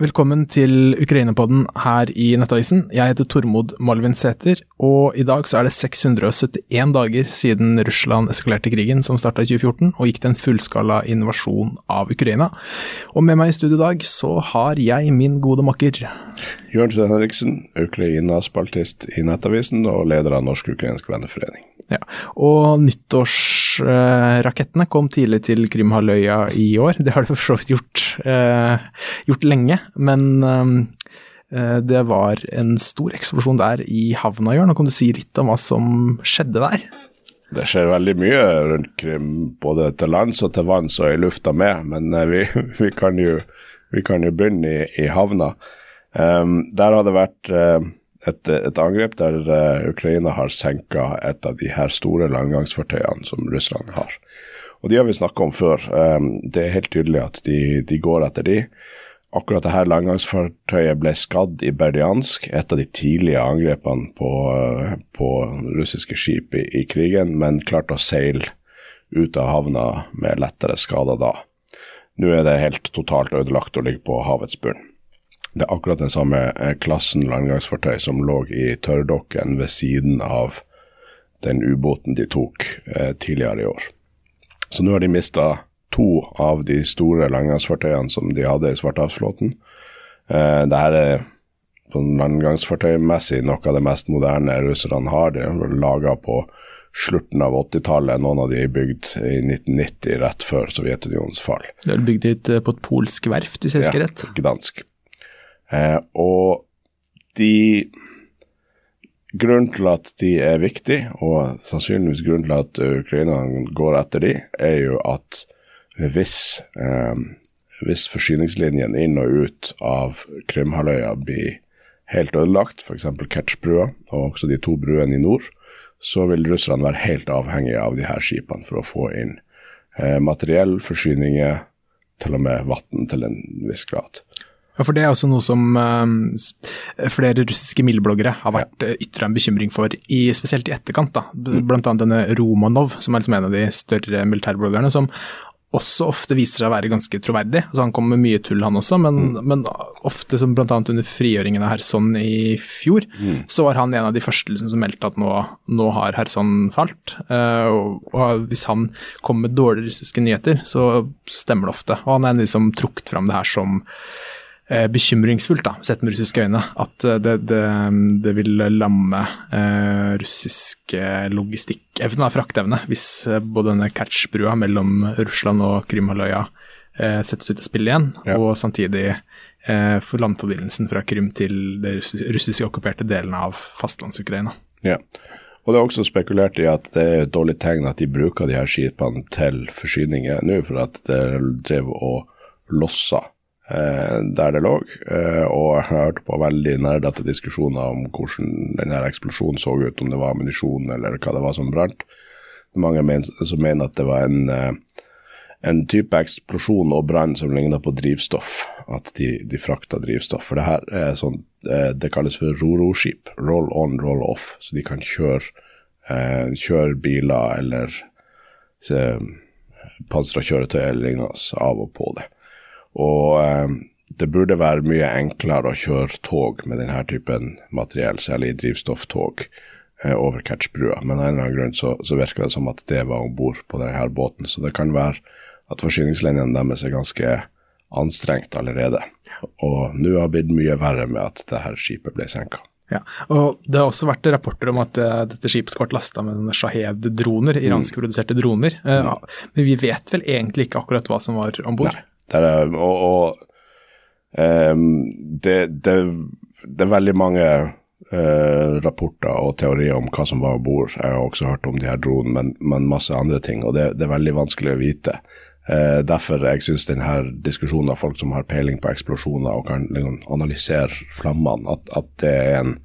Velkommen til Ukraina-podden her i Nettavisen. Jeg heter Tormod Malvin Sæther, og i dag så er det 671 dager siden Russland eskalerte krigen som starta i 2014 og gikk til en fullskala invasjon av Ukraina. Og med meg i studio i dag så har jeg min gode makker. Jørn Henriksen, Ukraina-spaltist i Nettavisen og leder av Norsk-ukrainsk venneforening. Ja, Og nyttårsrakettene kom tidlig til Krimhalvøya i år. Det har de for så vidt gjort, eh, gjort lenge, men eh, det var en stor eksplosjon der i havna, Jørn. Nå kan du si litt om hva som skjedde der? Det skjer veldig mye rundt Krim, både til lands og til vanns og i lufta med, men eh, vi, vi, kan, jo, vi kan, jo, begynne i, i havna. Um, der har det vært uh, et, et, angrep der uh, Ukraina har senka et av de her store landgangsfartøyene som Russland har. Og De har vi snakka om før. Um, det er helt tydelig at de, de går etter de. Akkurat dette landgangsfartøyet ble skadd i Berdiansk, et av de tidlige angrepene på, uh, på russiske skip i, i, krigen, men klarte å seile ut av havna med lettere skader da. Nå er det helt totalt ødelagt og ligger på havets bunn. Det er akkurat den samme eh, klassen landgangsfartøy som lå i tørrdokken ved siden av den ubåten de tok eh, tidligere i år. Så nå har de mista to av de store landgangsfartøyene som de hadde i Svartehavsflåten. Eh, Dette er sånn landgangsfartøymessig noe av det mest moderne russerne har. De er laga på slutten av 80-tallet. Noen av de er bygd i 1990, rett før Sovjetunionens fall. Det er bygd eh, på et polsk verft, hvis jeg husker rett? Ja, gdansk. Eh, og de Grunnen til at de er viktige, og sannsynligvis grunnen til at Ukraina går etter de, er jo at hvis, eh, hvis forsyningslinjen inn og ut av Krimhalvøya blir helt ødelagt, f.eks. Kertsbrua og også de to bruene i nord, så vil russerne være helt avhengige av de her skipene for å få inn eh, materiell, forsyninger, til og med vann til en viss grad. Ja, for Det er også noe som uh, flere russiske mildbloggere har vært ja. ytra en bekymring for, i, spesielt i etterkant. da. Blant annet denne Romanov, som er liksom en av de større militærbloggerne, som også ofte viser seg å være ganske troverdig. Altså, han kommer med mye tull, han også, men, mm. men ofte, som bl.a. under frigjøringen av Kherson i fjor, mm. så var han en av de første liksom, som meldte at nå, nå har Kherson falt. Uh, og, og, hvis han kommer med dårlige russiske nyheter, så stemmer det ofte. Og han er en av de som trukket fram det her som Eh, bekymringsfullt, da, sett med russiske øyne, at eh, det, det, det vil lamme eh, russisk logistikkevne, fraktevne, hvis eh, både denne catch-brua mellom Russland og Krimhalvøya eh, settes ut av spill igjen, ja. og samtidig eh, for landforbindelsen fra Krim til de russiske okkuperte delene av fastlands-Ukraina. Ja. Og Det er også spekulert i at det er et dårlig tegn at de bruker de her skipene til forsyninger nå, for at det drev og lossa Eh, der det lå. Eh, og jeg har hørt på veldig nerdete diskusjoner om hvordan denne eksplosjonen så ut, om det var ammunisjon eller hva det var som brant. Mange men, som mener at det var en, eh, en type eksplosjon og brann som ligna på drivstoff. At de, de frakta drivstoff. For det her er sånn Det kalles for roro-skip. Roll on, roll off. Så de kan kjøre, kjøre biler eller pansra kjøretøy eller lignende av og på det. Og eh, det burde være mye enklere å kjøre tog med denne typen materiell, særlig drivstofftog, eh, over Catchbrua. Men av en eller annen grunn så, så virker det som at det var om bord på denne båten. Så det kan være at forsyningslinjene deres er ganske anstrengt allerede. Og nå har det blitt mye verre med at dette skipet ble senka. Ja, og Det har også vært rapporter om at uh, dette skipet skal vært lasta med Shahed-droner, mm. iranskproduserte droner. Uh, men vi vet vel egentlig ikke akkurat hva som var om bord? Der, og, og um, det, det, det, er veldig mange uh, rapporter og teorier om hva som var om bord. Jeg har også hørt om de her dronene, men, men, masse andre ting. Og det, det er veldig vanskelig å vite. Uh, derfor jeg syns denne diskusjonen av folk som har peiling på eksplosjoner og kan liksom, analysere flammene, at, at, det er en,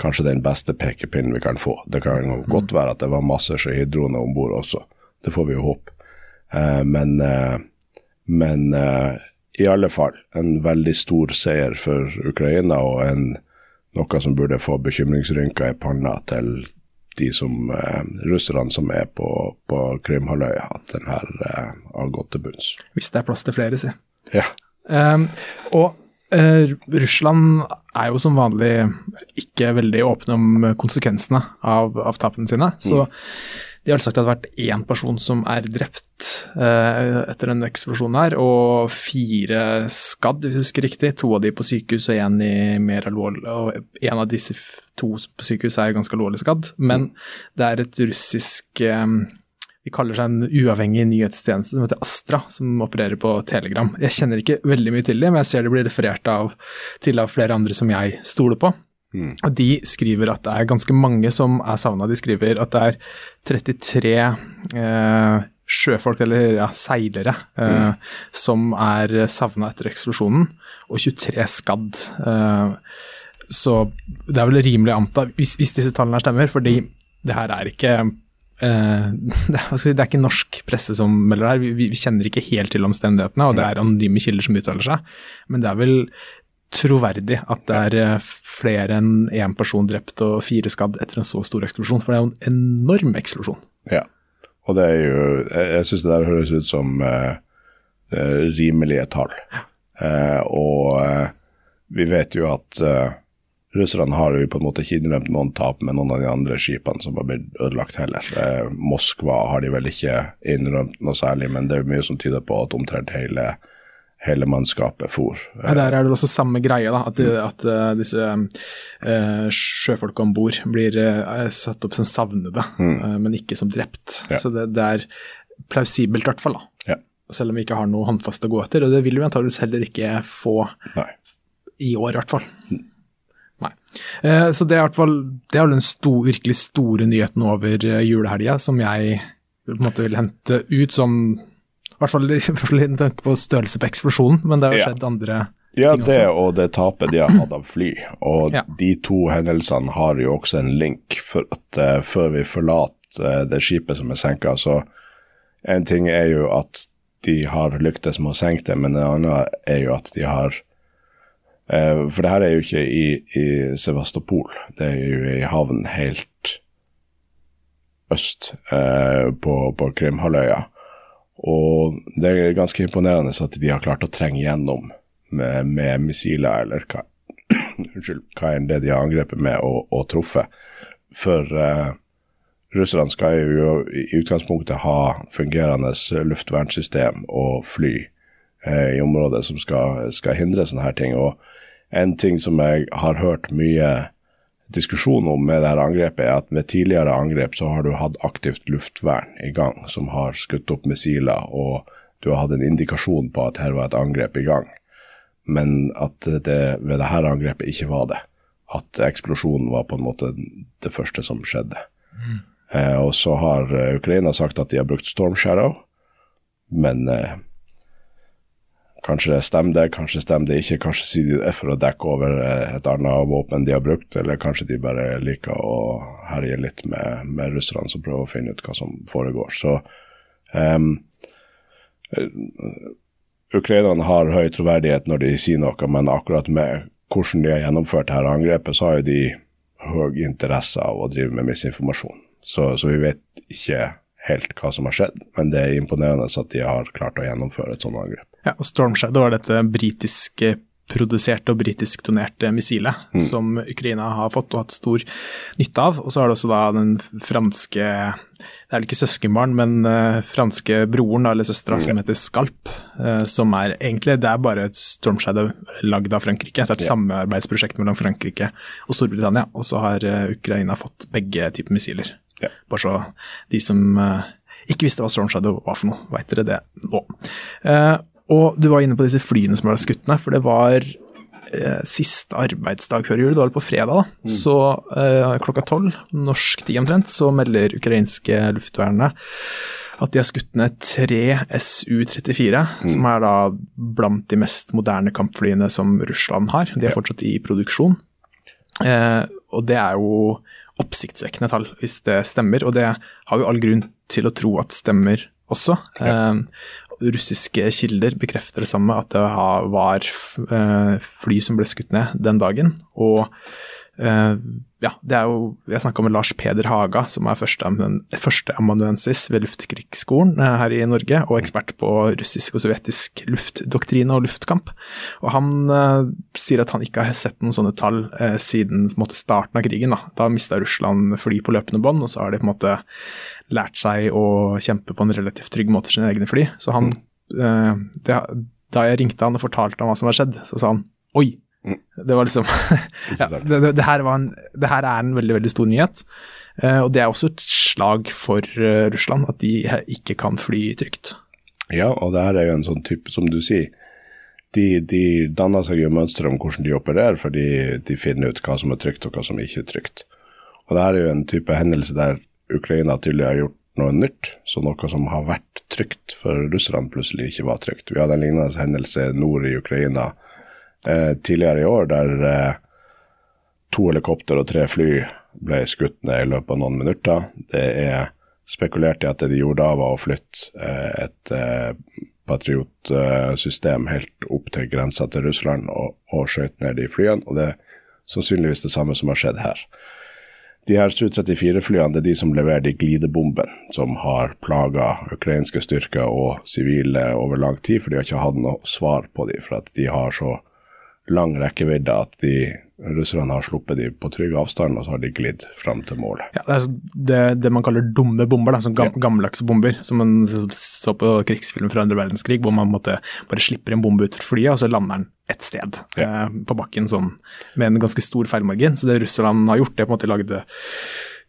kanskje den beste pekepinnen vi kan få. Det kan mm. godt være at det var masse skihydroner om bord også. Det får vi jo håpe. Uh, men men uh, i alle fall en veldig stor seier for Ukraina, og en, noe som burde få bekymringsrynker i panna til de som eh, russerne som er på, på Krimhalvøya, at den her eh, har gått til bunns. Hvis det er plass til flere, si. Ja. Um, og uh, Russland er jo som vanlig ikke veldig åpne om konsekvensene av, av tapene sine. Så de har sagt at det har vært én person som er drept eh, etter denne eksplosjonen her, og fire skadd, hvis jeg husker riktig. To av de på sykehus og én i mer alvorlig Og en av disse to på sykehus er ganske alvorlig skadd. Men det er et russisk eh, de kaller seg en uavhengig nyhetstjeneste som heter Astra, som opererer på Telegram. Jeg kjenner ikke veldig mye til dem, men jeg ser det blir referert av, til av flere andre som jeg stoler på. Og De skriver at det er ganske mange som er savna. De skriver at det er 33 eh, sjøfolk, eller ja, seilere, eh, som er savna etter eksplosjonen, og 23 skadd. Eh, så det er vel rimelig anta, hvis, hvis disse tallene her stemmer, fordi det her er ikke Uh, det, er, det, er ikke norsk presse som melder det her, vi, vi, kjenner ikke helt til omstendighetene, og det er anonyme kilder som uttaler seg. Men det er vel troverdig at det er eh, flere enn én person drept og fire skadd etter en så stor eksplosjon. For det er jo en enorm eksplosjon. Ja, og det er jo Jeg, jeg syns det der høres ut som uh, rimelige tall. Uh, og vi vet jo at Russerne har jo på en måte ikke innrømt noen tap med noen av de andre skipene som har blitt ødelagt heller. Eh, Moskva har de vel ikke innrømt noe særlig, men det er jo mye som tyder på at omtrent hele, hele mannskapet for. Ja, der er det også samme greie, da, at, at uh, disse uh, sjøfolka om bord blir uh, satt opp som savnede, mm. men ikke som drept. Ja. Så det, det, er plausibelt i hvert fall. Ja. Selv om vi ikke har noe håndfast å gå etter, og det vil vi antageligvis heller ikke få Nei. i år, i hvert fall. Mm. Nei. Eh, så det er i hvert fall det er den sto, virkelig store nyheten over eh, julehelga som jeg på en måte vil hente ut som I hvert fall med tanke på størrelse på eksplosjonen, men det har ja. skjedd andre ja, ting også. Ja, det og det tapet de har hatt av fly. Og ja. de to hendelsene har jo også en link, for at uh, før vi forlater uh, det skipet som er senka, så en ting er jo at de har lyktes med å senke det, men en annen er jo at de har uh, for det her er jo ikke i, i, Sevastopol, det er jo i havn helt øst eh, på, på Krimhalvøya. Og det er ganske imponerende at de har klart å trenge gjennom med, med missiler, eller hva, unnskyld, hva enn det de har angrepet med og, og truffet. For uh, russerne skal jo i utgangspunktet ha fungerende luftvernsystem og fly uh, i området som skal, skal hindre sånne her ting. og en ting som jeg har hørt mye diskusjon om med dette angrepet, er at ved tidligere angrep så har du hatt aktivt luftvern i gang, som har skutt opp missiler, og du har hatt en indikasjon på at her var et angrep i gang. Men at det ved dette angrepet ikke var det. At eksplosjonen var på en måte det første som skjedde. Mm. Eh, og så har Ukraina sagt at de har brukt Storm Shadow, men eh, Kanskje stemmer det, kanskje stemmer det ikke. Kanskje sier de det for å dekke over eh, et annet våpen de har brukt, eller kanskje de bare liker å herje litt med, med russerne som prøver å finne ut hva som foregår. Så um, Ukrainerne har høy troverdighet når de sier noe, men akkurat med hvordan de har gjennomført dette angrepet, så har jo de høy interesse av å drive med misinformasjon. Så, så vi vet ikke helt hva som har skjedd, men det er imponerende at de har klart å gjennomføre et sånt angrep. Ja, og Storm Shadow var dette britiske produserte og britisk donerte missilet mm. som Ukraina har fått og hatt stor nytte av. Og så har det også da den franske Det er vel ikke søskenbarn, men uh, franske broren da, eller søstera mm. som heter Skalp. Uh, som er egentlig Det er bare et Storm Shadow lagd av Frankrike. Så det er et yeah. samarbeidsprosjekt mellom Frankrike og Storbritannia. Og så har uh, Ukraina fått begge typer missiler. Yeah. Bare så de som ikke visste hva Storm Shadow var for noe, veit dere det nå. Og du var inne på disse flyene som ble skutt ned, for det var eh, siste arbeidsdag før jul, det var på fredag, da. Mm. Så eh, klokka tolv, norsk tid omtrent, så melder ukrainske luftvernet at de har skutt ned tre Su-34, mm. som er da blant de mest moderne kampflyene som Russland har. De er fortsatt i produksjon. Eh, og det er jo oppsiktsvekkende tall, hvis det stemmer. Og det har vi all grunn til å tro at stemmer også. Ja. Um, russiske kilder bekrefter det samme, at det var fly som ble skutt ned den dagen. Og ja, det er jo, Jeg snakka med Lars Peder Haga, som er førsteamanuensis første ved Luftkrigsskolen her i Norge, og ekspert på russisk og sovjetisk luftdoktrine og luftkamp. Og Han sier at han ikke har sett noen sånne tall siden måte, starten av krigen. Da, da mista Russland fly på løpende bånd, og så har de på en måte lært seg å kjempe på en relativt trygg måte sine egne fly. Så han, uh, det, da jeg ringte han og fortalte ham hva som har skjedd, så sa han oi, det var liksom ja, det, det, det, her en, det, her er en veldig veldig stor nyhet. Uh, og det er også et slag for uh, Russland, at de ikke kan fly trygt. Ja, og det her er jo en sånn type, som du sier. De, de danner seg jo mønstre om hvordan de opererer, fordi de finner ut hva som er trygt og hva som ikke er trygt. Og det her er jo en type hendelse der Ukraina tydelig har gjort noe nytt, så noe som har vært trygt for russerne, plutselig ikke var trygt. Vi hadde en lignende hendelse nord i Ukraina eh, tidligere i år, der eh, to helikopter og tre fly ble skutt ned i løpet av noen minutter. Det er spekulert i at det de gjorde da, var å flytte eh, et eh, Patriot-system helt opp til grensa til Russland og, og skjøt ned de flyene. og det er sannsynligvis det samme som har skjedd her. De her Su-34-flyene det er de som leverer de glidebombene som har plaga ukrainske styrker og sivile over lang tid, for de har ikke hatt noe svar på dem, for at de har så lang rekkevidde at de russerne har sluppet de på trygg avstand, og så har de glidd fram til målet. Ja, det er det, det, man kaller dumme bomber, da, sånn gam, ja. gammeldagse bomber. Som man så på krigsfilm fra andre verdenskrig, hvor man måtte bare slipper en bombe ut fra flyet, og så lander den ett sted ja. eh, på bakken sånn, med en ganske stor feilmargin. Så det Russland har gjort, det er på en måte lagd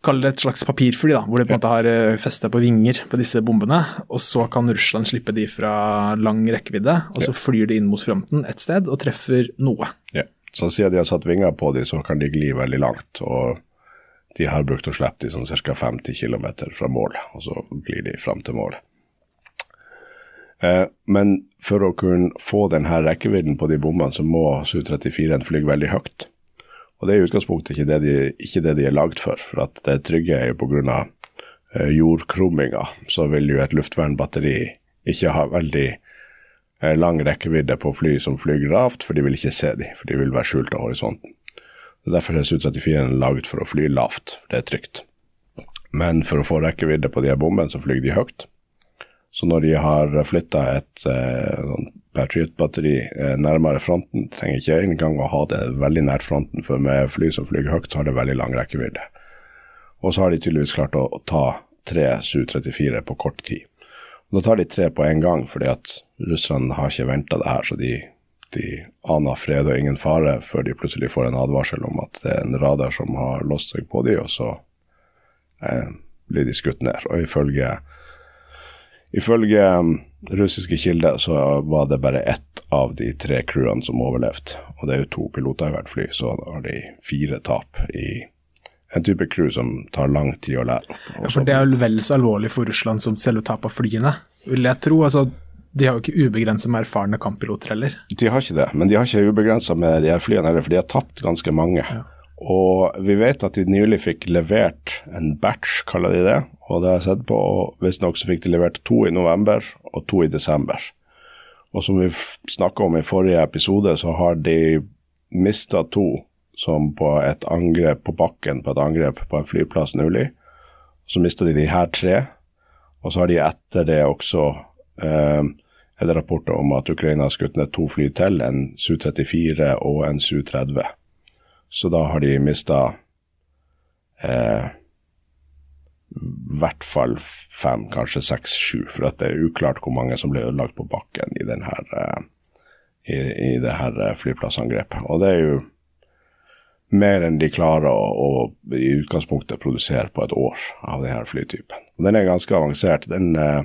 Kall det et slags papirfly, da, hvor de på en måte har eh, festa på vinger på disse bombene. Og så kan Russland slippe de fra lang rekkevidde, og så flyr de inn mot fronten et sted og treffer noe. Ja. Så siden de har satt vinger på dem, så kan de gli veldig langt. og de har brukt å slippe dem sånn ca. 50 km fra målet, og så glir de fram til målet. Eh, men for å kunne få denne rekkevidden på de bommene, så må Su-34 fly veldig høyt. Og det er i utgangspunktet ikke det de, ikke det de er lagd for. For at det trygge er jo pga. Eh, jordkrumminga, så vil jo et luftvernbatteri ikke ha veldig lang rekkevidde på fly som flyr lavt, for de vil ikke se dem, for de vil være skjult av horisonten. Så Derfor er Su-34 laget for å fly lavt, for det er trygt. Men for å få rekkevidde på de her bombene, så flyr de høyt. Så når de har flytta et eh, sånn Patriot-batteri eh, nærmere fronten, trenger ikke engang å ha det veldig nært fronten, for med fly som flyr høyt, så har det veldig lang rekkevidde. Og så har de tydeligvis klart å ta tre Su-34 på kort tid. Da tar de tre på en gang, fordi at russerne har ikke venta det her, så de, de aner fred og ingen fare før de plutselig får en advarsel om at det er en radar som har låst seg på dem, og så eh, blir de skutt ned. Og ifølge Ifølge um, russiske kilder så var det bare ett av de tre crewene som overlevde. Og det er jo to piloter i hvert fly, så har de fire tap i en type crew som tar lang tid å lære opp. Ja, for det er jo vel så alvorlig for Russland som selve tapet av flyene, vil jeg tro. altså de har jo ikke ubegrenset med erfarne kamppiloter heller. De har ikke det, men de har ikke ubegrensa med de her flyene heller, for de har tapt ganske mange. Ja. Og vi vet at de nylig fikk levert en batch, kaller de det. Og det har jeg sett på, og visstnok så fikk de levert to i november og to i desember. Og som vi snakka om i forrige episode, så har de mista to som på et angrep på bakken på et angrep på en flyplass nylig. Så mista de de her tre, og så har de etter det også eh, er det rapporter om at Ukraina har skutt ned to fly til, en Su-34 og en Su-30. Så da har de mista eh, i hvert fall fem, kanskje seks, sju, for det er uklart hvor mange som ble ødelagt på bakken i, denne, eh, i, i det her eh, flyplassangrepet. Og det er jo mer enn de klarer å, å i utgangspunktet produsere på et år av denne flytypen. Og den er ganske avansert. Den, eh,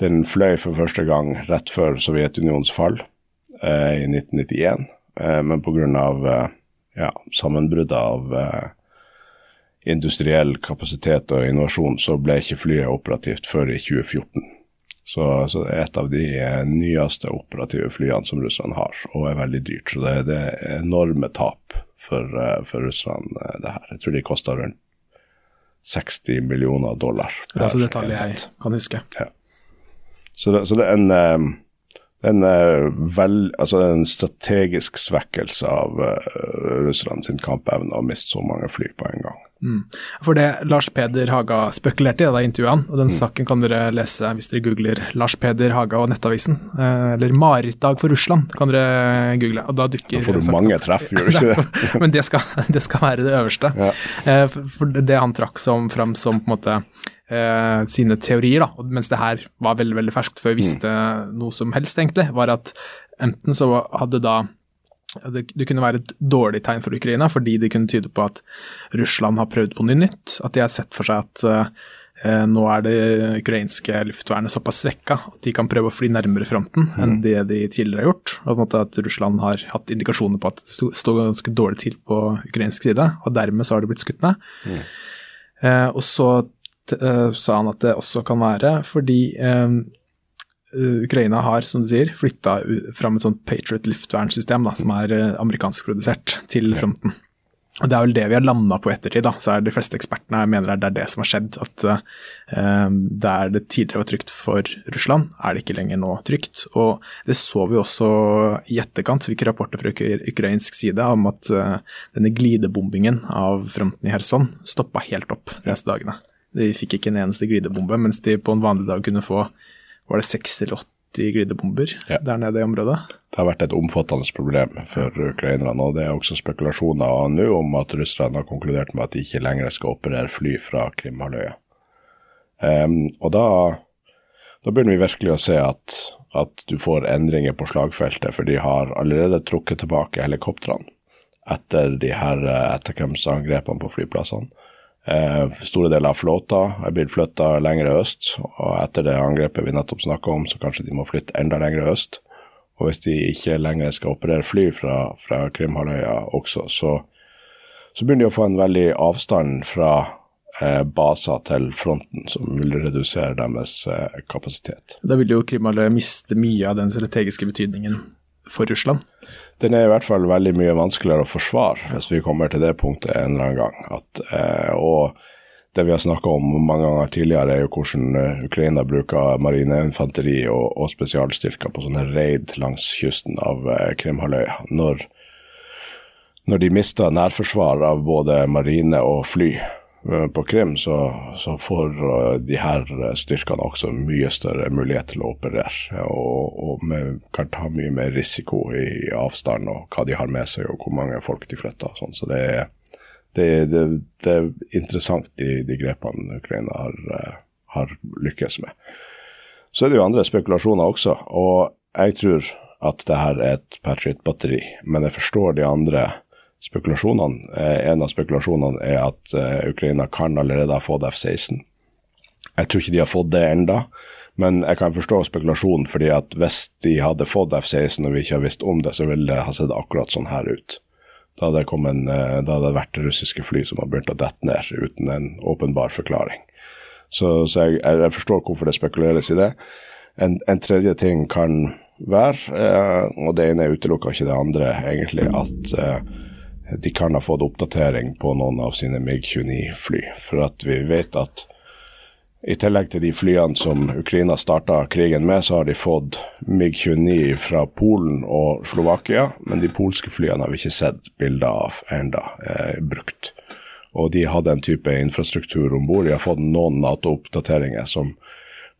den fløy for første gang rett før Sovjetunionens fall eh, i 1991, eh, men pga. Eh, ja, sammenbruddet av eh, industriell kapasitet og innovasjon, så ble ikke flyet operativt før i 2014. Så, så det er et av de eh, nyeste operative flyene som Russland har, og er veldig dyrt. Så det, det er enorme tap for, eh, for Russland, eh, det her. Jeg tror de kosta rundt 60 millioner dollar. Det er altså detaljer jeg kan huske. Ja. Så det, så det er en, en, er vel, altså en strategisk svekkelse av uh, Russland sin kampevne å miste så mange fly på en gang. Mm. For det Lars Peder Haga spekulerte i da intervjuet han, og den mm. saken kan dere lese hvis dere googler Lars Peder Haga og Nettavisen, eh, eller Marerittdag for Russland kan dere google. og Da dukker Da får du mange treff, gjør du ikke det? Men det skal, det skal, være det øverste. Ja. Eh, for det han trakk som, fram som på en måte eh, sine teorier, da, mens det her var veldig veldig ferskt før vi visste mm. noe som helst, egentlig, var at enten så hadde da det, det, kunne være et dårlig tegn for Ukraina, fordi det kunne tyde på at Russland har prøvd på noe nytt. At de har sett for seg at eh, nå er det ukrainske luftvernet såpass svekka at de kan prøve å fly nærmere fronten mm. enn det de tidligere har gjort. Og på en måte at Russland har hatt indikasjoner på at det står ganske dårlig til på ukrainsk side, og dermed så har det blitt skutt ned. Mm. Eh, og så sa han at det også kan være fordi Eh, Ukraina har, som du sier, flytta fram et sånt Patriot luftvernsystem da, som er amerikansk amerikanskprodusert, til fronten. Og Det er vel det vi har landa på ettertid. da, så er De fleste ekspertene mener det er det som har skjedd. At uh, der det tidligere var trygt for Russland, er det ikke lenger nå trygt. Og Det så vi også i etterkant. Vi fikk rapporter fra ukrainsk side om at uh, denne glidebombingen av fronten i Kherson stoppa helt opp de neste dagene. De fikk ikke en eneste glidebombe, mens de på en vanlig dag kunne få var det 60 eller 80 glidebomber ja. der nede i området. Det har vært et omfattende problem for ukrainerne. og Det er også spekulasjoner nå om at russerne har konkludert med at de ikke lenger skal operere fly fra Krimhalvøya. Um, og da, da, begynner vi virkelig å se at, at du får endringer på slagfeltet, for de har allerede trukket tilbake helikoptrene etter de her etterkomstangrepene på flyplassene. Eh, store deler av flåta er blitt flytta lenger øst, og etter det angrepet vi nettopp snakka om, så kanskje de må flytte enda lenger øst. Og hvis de ikke lenger skal operere fly fra, fra Krimhalvøya også, så, så, begynner de å få en veldig avstand fra eh, baser til fronten, som vil redusere deres eh, kapasitet. Da vil jo Krimhalvøya miste mye av den strategiske betydningen for Russland? den er i hvert fall veldig mye vanskeligere å forsvare hvis vi kommer til det punktet en eller annen gang. At, eh, og det vi har snakka om mange ganger tidligere, er jo hvordan eh, Ukraina bruker marineinfanteri og, og spesialstyrker på sånne raid langs kysten av eh, Krimhalvøya. Når, når de mister nærforsvar av både marine og fly, på Krim, så, så, får eh, de her styrkene også mye større mulighet til å operere. Og, og kan ta mye mer risiko i avstand og hva de har med seg og hvor mange folk de flytter. Sånn. Så det er, det, det, det er interessant, de, de, grepene Ukraina har, eh, har lykkes med. Så er det jo andre spekulasjoner også, og jeg tror at det her er et Patriot-batteri, men jeg forstår de andre spekulasjonene. Eh, en av spekulasjonene er at eh, Ukraina kan allerede ha fått F-16. Jeg tror ikke de har fått det enda, men jeg kan forstå spekulasjonen, fordi at hvis de hadde fått F-16 og vi ikke har visst om det, så ville det ha sett akkurat sånn her ut. Da hadde, en, eh, da hadde det vært russiske fly som har begynt å dette ned uten en åpenbar forklaring. Så, så jeg, jeg, forstår hvorfor det spekuleres i det. En, en tredje ting kan være, og det ene utelukker ikke det andre, egentlig, at de kan ha fått oppdatering på noen av sine MiG-29-fly. For at vi vet at i tillegg til de flyene som Ukraina starta krigen med, så har de fått MiG-29 fra Polen og Slovakia, men de polske flyene har vi ikke sett bilder av enda eh, brukt. Og de hadde en type infrastruktur om bord. De har fått noen Nato-oppdateringer som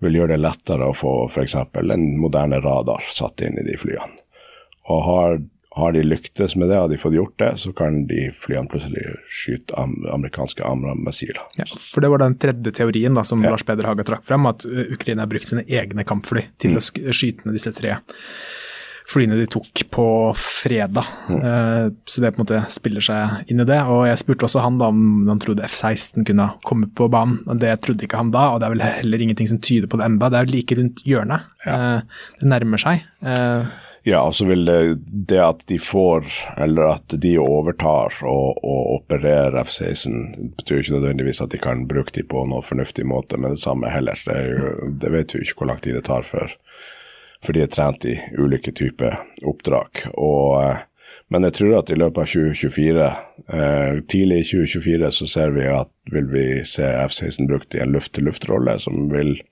vil gjøre det lettere å få f.eks. en moderne radar satt inn i de flyene. Og har har de lyktes med det, har de fått gjort det, så kan de flyene plutselig skyte amerikanske AMRAM-missiler. Ja, for det var den tredje teorien da, som ja. Lars Peder Haga trakk frem, at Ukraina har brukt sine egne kampfly til mm. å skyte ned disse tre flyene de tok på fredag. Mm. Uh, så det på en måte spiller seg inn i det. Og jeg spurte også han da om han trodde F-16 kunne komme på banen. og Det trodde ikke han da, og det er vel heller ingenting som tyder på det enda. Det er jo like rundt hjørnet. Ja. Uh, det nærmer seg. Uh, ja, og så vil det, det at de får, eller at de overtar og, og opererer F-16, betyr ikke nødvendigvis at de kan bruke de på noe fornuftig måte med det samme heller. Det, jo, det vet jo ikke hvor lang tid det tar før, for de er trent i ulike typer oppdrag. Og, men jeg tror at i løpet av 2024, eh, tidlig i 2024, så ser vi at vil vi se F-16 brukt i en luft-til-luft-rolle som vil eh,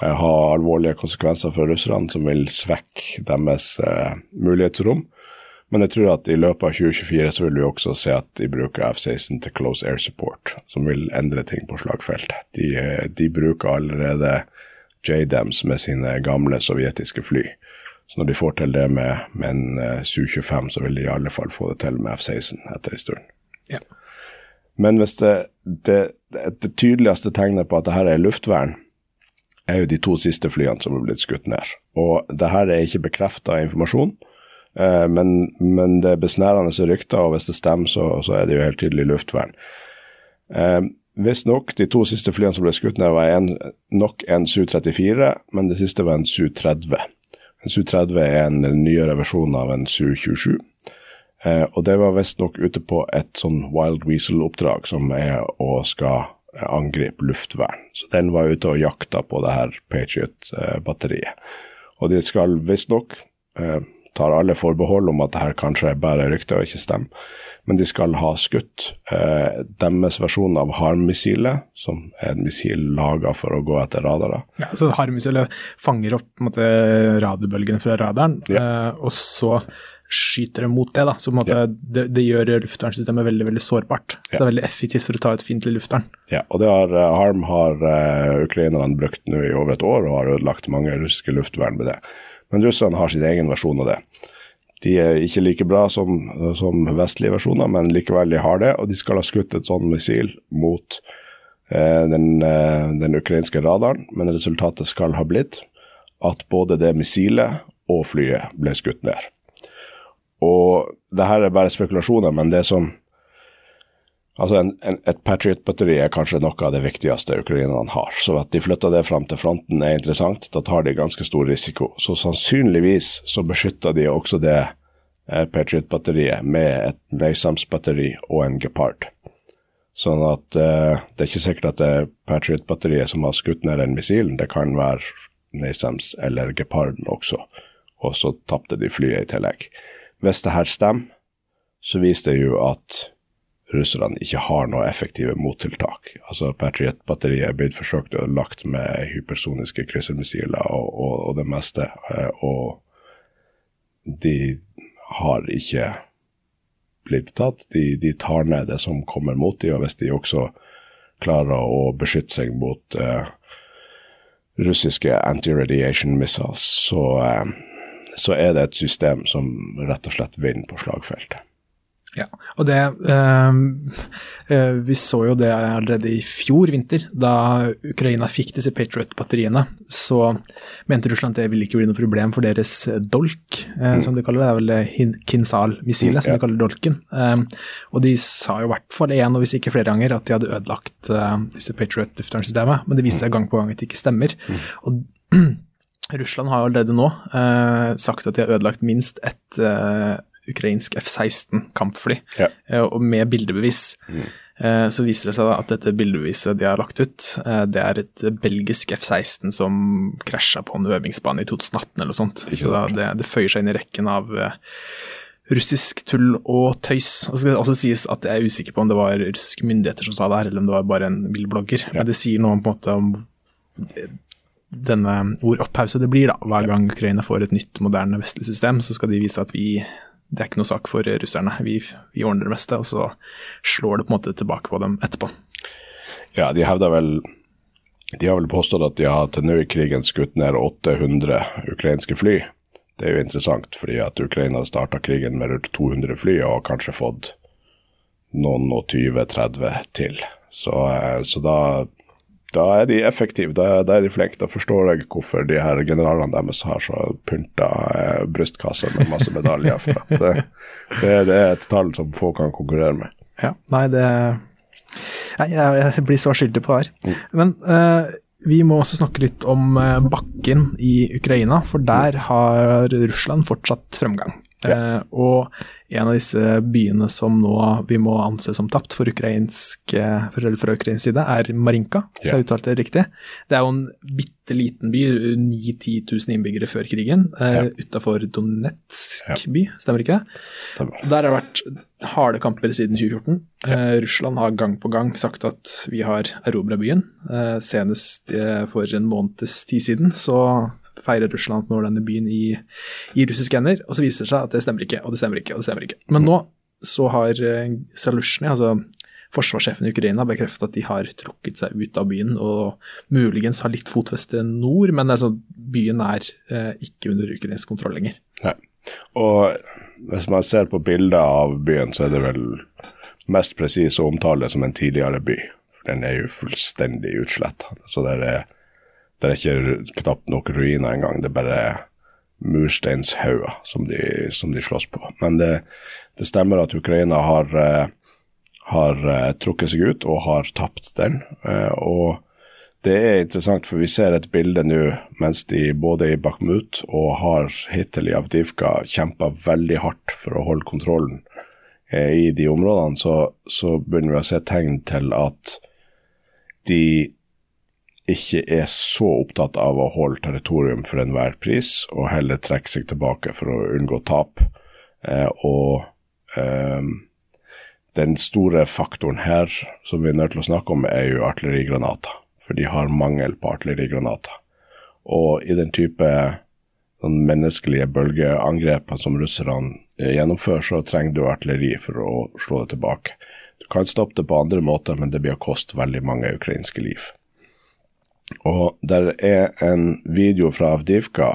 ha alvorlige konsekvenser for russerne, som vil svekke deres eh, mulighetsrom. Men jeg tror at i løpet av 2024 så vil vi også se at de bruker F-16 til close air support, som vil endre ting på slagfeltet. De, eh, de bruker allerede JDAMs med sine gamle sovjetiske fly. Så når de får til det med, med en uh, Su-25, så vil de i alle fall få det til med F-16 etter en stund. Ja. Men hvis det, det, det, tydeligste tegnet på at dette er luftvern, er jo de to siste flyene som er blitt skutt ned. Og det her er ikke bekrefta informasjon, uh, men, men, det er besnærende rykter, og hvis det stemmer, så, så, er det jo helt tydelig luftvern. Uh, Visstnok, de to siste flyene som ble skutt ned, var en, nok en Su-34, men det siste var en Su-30. En Su-30 er en nyere versjon av en Su-27. Eh, og det var visstnok ute på et sånn Wild Weasel-oppdrag, som er å skal angripe luftvern. Så den var ute og jakta på det her Patriot-batteriet. Og de skal visstnok, eh, tar alle forbehold om at det her kanskje er bare rykter og ikke stemmer, men de skal ha skutt eh, deres versjon av HARM-missilet, som er et missil laga for å gå etter radarer. Ja, så HARM-missilet fanger opp måte, radiobølgene fra radaren, ja. eh, og så skyter dem mot det. da, så ja. det, det, gjør luftvernsystemet veldig veldig sårbart. Ja. Så det er veldig effektivt for å ta ut fiendtlig luftvern. Ja, og det har, uh, HARM har uh, ukrainerne brukt nå i over et år, og har ødelagt mange russiske luftvern med det. Men russerne har sin egen versjon av det. De er ikke like bra som, som, vestlige versjoner, men likevel de har det. Og de skal ha skutt et sånt missil mot eh, den, eh, den, ukrainske radaren, men resultatet skal ha blitt at både det missilet og flyet ble skutt ned. Og det her er bare spekulasjoner, men det som Altså en, en, Et Patriot-batteri er kanskje noe av det viktigste ukrainerne har. Så at de flytter det fram til fronten er interessant. Da tar de ganske stor risiko. Så sannsynligvis så beskytter de også det eh, Patriot-batteriet med et Nasams-batteri og en Gepard. Sånn at eh, det er ikke sikkert at det er Patriot-batteriet som har skutt ned den missilen. Det kan være Nasams eller Geparden også. Og så tapte de flyet i tillegg. Hvis det her stemmer, så viser det jo at russerne ikke har noe effektive mottiltak. Altså Patriot-batteriet er blitt forsøkt lagt med hypersoniske kryssermissiler og, og, og, det meste, eh, og de har ikke blitt tatt. De, de, tar ned det som kommer mot dem, og hvis de også klarer å beskytte seg mot eh, russiske anti-radiation missiles, så, uh, så er det et system som rett og slett vinner på slagfeltet. Ja, og det øh, øh, Vi så jo det allerede i fjor vinter, da Ukraina fikk disse Patriot-batteriene. Så mente Russland at det ville ikke bli noe problem for deres dolk, eh, som de kaller det. Det er vel Kinsal-missilet, som de kaller dolken. og de sa jo i hvert fall én, og hvis ikke flere ganger, at de hadde ødelagt disse Patriot-luftvernsystemet. Men det viste seg gang på gang at det ikke stemmer. Og Russland har jo allerede nå sagt at de har ødelagt minst ett ukrainsk F-16 kampfly, ja. Eh, og med bildebevis. Mm. Eh, så viser det seg at dette bildebeviset de har lagt ut, eh, det er et belgisk F-16 som krasja på en øvingsbane i 2018 eller noe sånt. Så det, det, føyer seg inn i rekken av russisk tull og tøys. Og så skal det også sies at jeg er usikker på om det var russiske myndigheter som sa det her, eller om det var bare en bildblogger. Ja. Men det sier noe om, på en måte, om denne hvor opphauset det blir da, hver gang Ukraina får et nytt, moderne vestlig system, så skal de vise at vi det er ikke noe sak for russerne. Vi, vi, ordner det meste, og så slår det på en måte tilbake på dem etterpå. Ja, de hevder vel De har vel påstått at de har til nå i krigen skutt ned 800 ukrainske fly. Det er jo interessant, fordi at Ukraina starta krigen med rundt 200 fly og har kanskje fått noen og 20-30 til. Så, eh, så da da er de effektive, da, da, er de flinke. Da forstår jeg hvorfor de her generalene deres har så pynta eh, brystkasser med masse medaljer. For at det, det, det, er et tall som få kan konkurrere med. Ja, nei, det Nei, jeg, blir så skyldig på her. Mm. Men eh, vi må også snakke litt om eh, bakken i Ukraina, for der har Russland fortsatt fremgang. Eh, og en av disse byene som nå vi må anse som tapt for ukrainsk, eh, for, fra ukrainsk side, er Marinka, hvis jeg uttalte det riktig. Det er jo en bitte liten by, 9000-10 000 innbyggere før krigen, eh, Ja. utafor Donetsk Ja. by, stemmer ikke? Stemmer. Der har det vært harde kamper siden 2014. Eh, Russland har gang på gang sagt at vi har erobra byen. Eh, senest eh, for en måneds tid siden så feirer Russland når nå denne byen i, i russiske hender, og så viser det seg at det stemmer ikke, og det stemmer ikke, og det stemmer ikke. Men nå så har eh, altså forsvarssjefen i Ukraina, bekreftet at de har trukket seg ut av byen og muligens har litt fotfeste nord, men altså, byen er eh, ikke under ukrainsk kontroll lenger. Nei. Og hvis man ser på bilder av byen, så er det vel mest presis å omtale det som en tidligere by. Den er jo fullstendig utsletta. Så det er, det er ikke knapt nok ruiner engang. Det er bare mursteinshauger som, som de slåss på. Men det, det stemmer at Ukraina har, eh, har eh, trukket seg ut og har tapt den. Eh, og det er interessant, for vi ser et bilde nå mens de både i Bakhmut og har hittil i Avdivka kjempa veldig hardt for å holde kontrollen i de områdene, så, så begynner vi å se tegn til at de ikke er så opptatt av å holde territorium for enhver pris, og heller trekke seg tilbake for å unngå tap. Eh, og eh, den store faktoren her som vi er nødt til å snakke om, er jo artillerigranater. For de har mangel på artillerigranater. Og i den type sånn menneskelige bølgeangrep som russerne eh, gjennomfører, så trenger du artilleri for å slå det tilbake. Du kan stoppe det på andre måter, men det blir å koste veldig mange ukrainske liv. Og der er en video fra Avdivka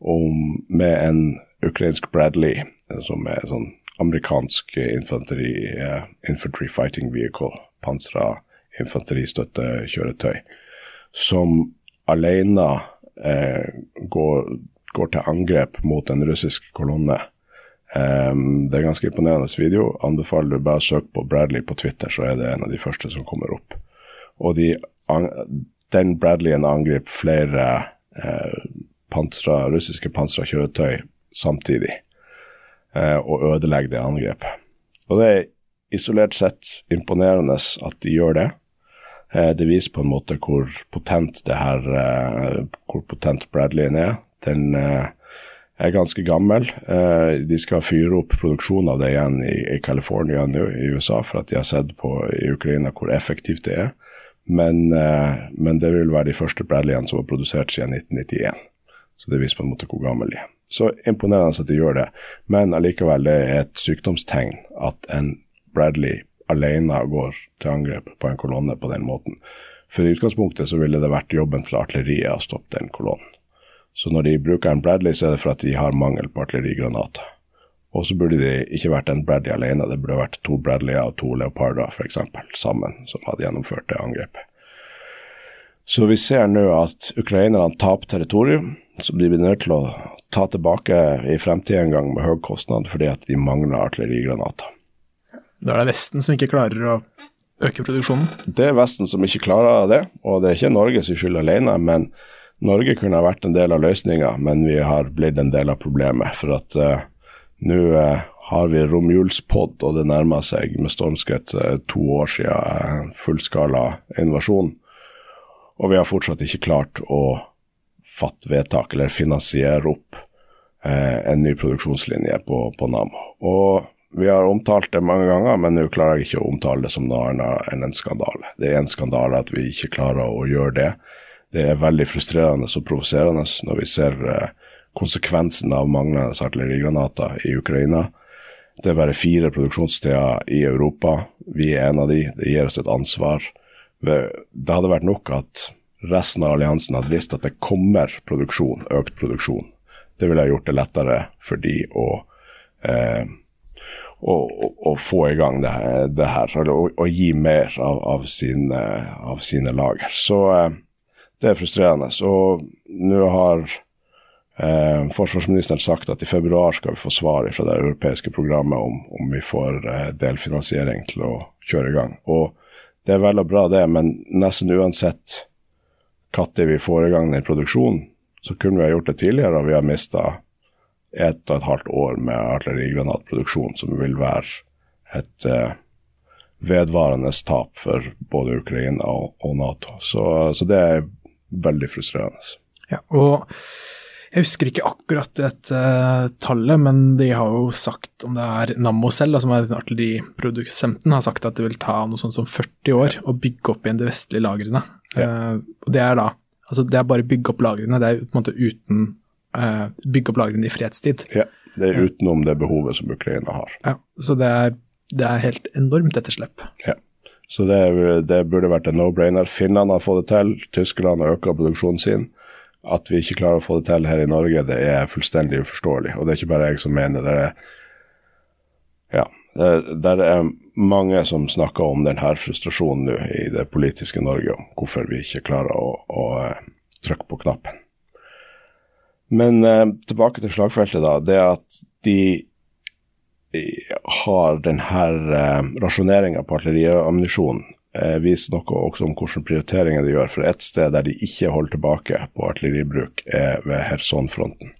om, med en ukrainsk Bradley, som er sånn amerikansk infanteri, eh, infantry fighting vehicle, pansra infanteristøttekjøretøy, som alene eh, går, går til angrep mot en russisk kolonne. Um, det er en ganske imponerende video. Anbefaler du bare å søke på Bradley på Twitter, så er det en av de første som kommer opp. Og de, den Bradleyen angriper flere eh, pansra, russiske pansra kjøretøy samtidig, eh, og ødelegger det angrepet. Og det er isolert sett imponerende at de gjør det. Eh, det viser på en måte hvor potent det her, eh, hvor potent Bradleyen er. Den eh, er ganske gammel. Eh, de skal fyre opp produksjonen av det igjen i, California nå i USA, for at de har sett på i Ukraina hvor effektivt det er. Men, eh, men det vil være de første Bradleyene som var produsert siden 1991. Så det viser på en måte hvor gammel de er. Så imponerende at de gjør det. Men allikevel, det er et sykdomstegn at en Bradley alene går til angrep på en kolonne på den måten. For i utgangspunktet så ville det vært jobben til artilleriet å stoppe den kolonnen. Så når de bruker en Bradley, så er det for at de har mangel på artillerigranater. Og så burde det ikke vært en Bradley alene, det burde vært to Bradleyer og to Leoparder f.eks. sammen, som hadde gjennomført det angrepet. Så vi ser nå at ukrainerne taper territorium, så blir vi nødt til å ta tilbake i fremtiden en gang med høy kostnad fordi at de mangler artillerigranater. Da er det Vesten som ikke klarer å øke produksjonen. Det er Vesten som ikke klarer det, og det er ikke Norges skyld alene. Men Norge kunne ha vært en del av løsninga, men vi har blitt en del av problemet. For at uh, nå uh, har vi romjulspod, og det nærmer seg med stormskritt uh, to år siden fullskala invasjon. Og vi har fortsatt ikke klart å fatte vedtak eller finansiere opp en ny produksjonslinje på, på Nammo. Og vi har omtalt det mange ganger, men nå klarer jeg ikke å omtale det som noe annet enn en skandale. Det er en skandale at vi ikke klarer å gjøre det. Det er veldig frustrerende og provoserende når vi ser eh, konsekvensen av manglende artillerigranater i Ukraina. Det er bare fire produksjonssteder i Europa. Vi er en av de. Det gir oss et ansvar. Det hadde vært nok at resten av alliansen hadde visst at det kommer produksjon, økt produksjon. Det ville ha gjort det lettere for de å eh, å, å, få i gang det, det her, å, gi mer av, av, sine, av sine lager. Så eh, det er frustrerende. Så nå har eh, forsvarsministeren sagt at i februar skal vi få svar fra det europeiske programmet om, om vi får eh, delfinansiering til å kjøre i gang. Og det er vel og bra det, men nesten uansett når vi får i gang den produksjonen, så kunne vi ha gjort det tidligere, og vi har mista ett og et halvt år med artillerigranatproduksjon, som vil være et eh, vedvarende tap for både Ukraina og, og Nato. Så, så, det er veldig frustrerende. Ja, og jeg husker ikke akkurat dette uh, tallet, men de har jo sagt, om det er Nammo selv, som er artilleriprodusenten, har sagt at det vil ta noe sånt som 40 år å bygge opp igjen de vestlige lagrene. Ja. Uh, og det er da altså det er bare bygge opp lagrene, det er på en måte uten uh, bygge opp lagrene i fredstid. Ja, det er utenom det behovet som Ukraina har. Ja, så det er det er helt enormt etterslep. Ja. Så det, det burde vært en no-brainer. Finnene har fått det til, Tyskland har økt produksjonen sin. At vi ikke klarer å få det til her i Norge, det er fullstendig uforståelig. Og det er ikke bare jeg som mener det. Er, ja, det er mange som snakker om denne frustrasjonen nå i det politiske Norge, om hvorfor vi ikke klarer å, å eh, trykke på knappen. Men eh, tilbake til slagfeltet, da. Det at de har denne eh, rasjoneringa på artilleriammunisjon eh, viser noe også om hvilke prioriteringer de gjør. For ett sted der de ikke holder tilbake på artilleribruk, er ved Kherson-fronten.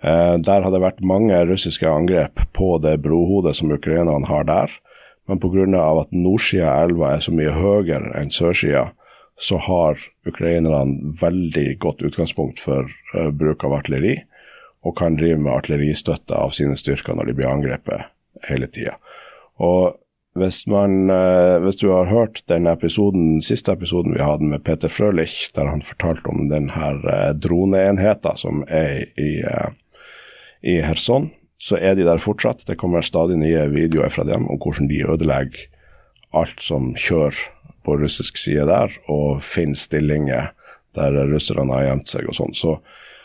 Eh, der har det vært mange russiske angrep på det brohodet som ukrainerne har der. Men pga. at nordsida av elva er så mye høyere enn sørsida, så har ukrainerne veldig godt utgangspunkt for uh, bruk av artilleri og kan drive med artilleristøtte av sine styrker når de blir angrepet hele tida. Og hvis, man, eh, hvis, du har hørt den episoden, siste episoden vi hadde med Peter Frølich, der han fortalte om denne eh, droneenheten som er i, eh, i Kherson, så er de der fortsatt. Det kommer stadig nye videoer fra dem om hvordan de ødelegger alt som kjører på russisk side der, og finner stillinger der russerne har gjemt seg og sånn. Så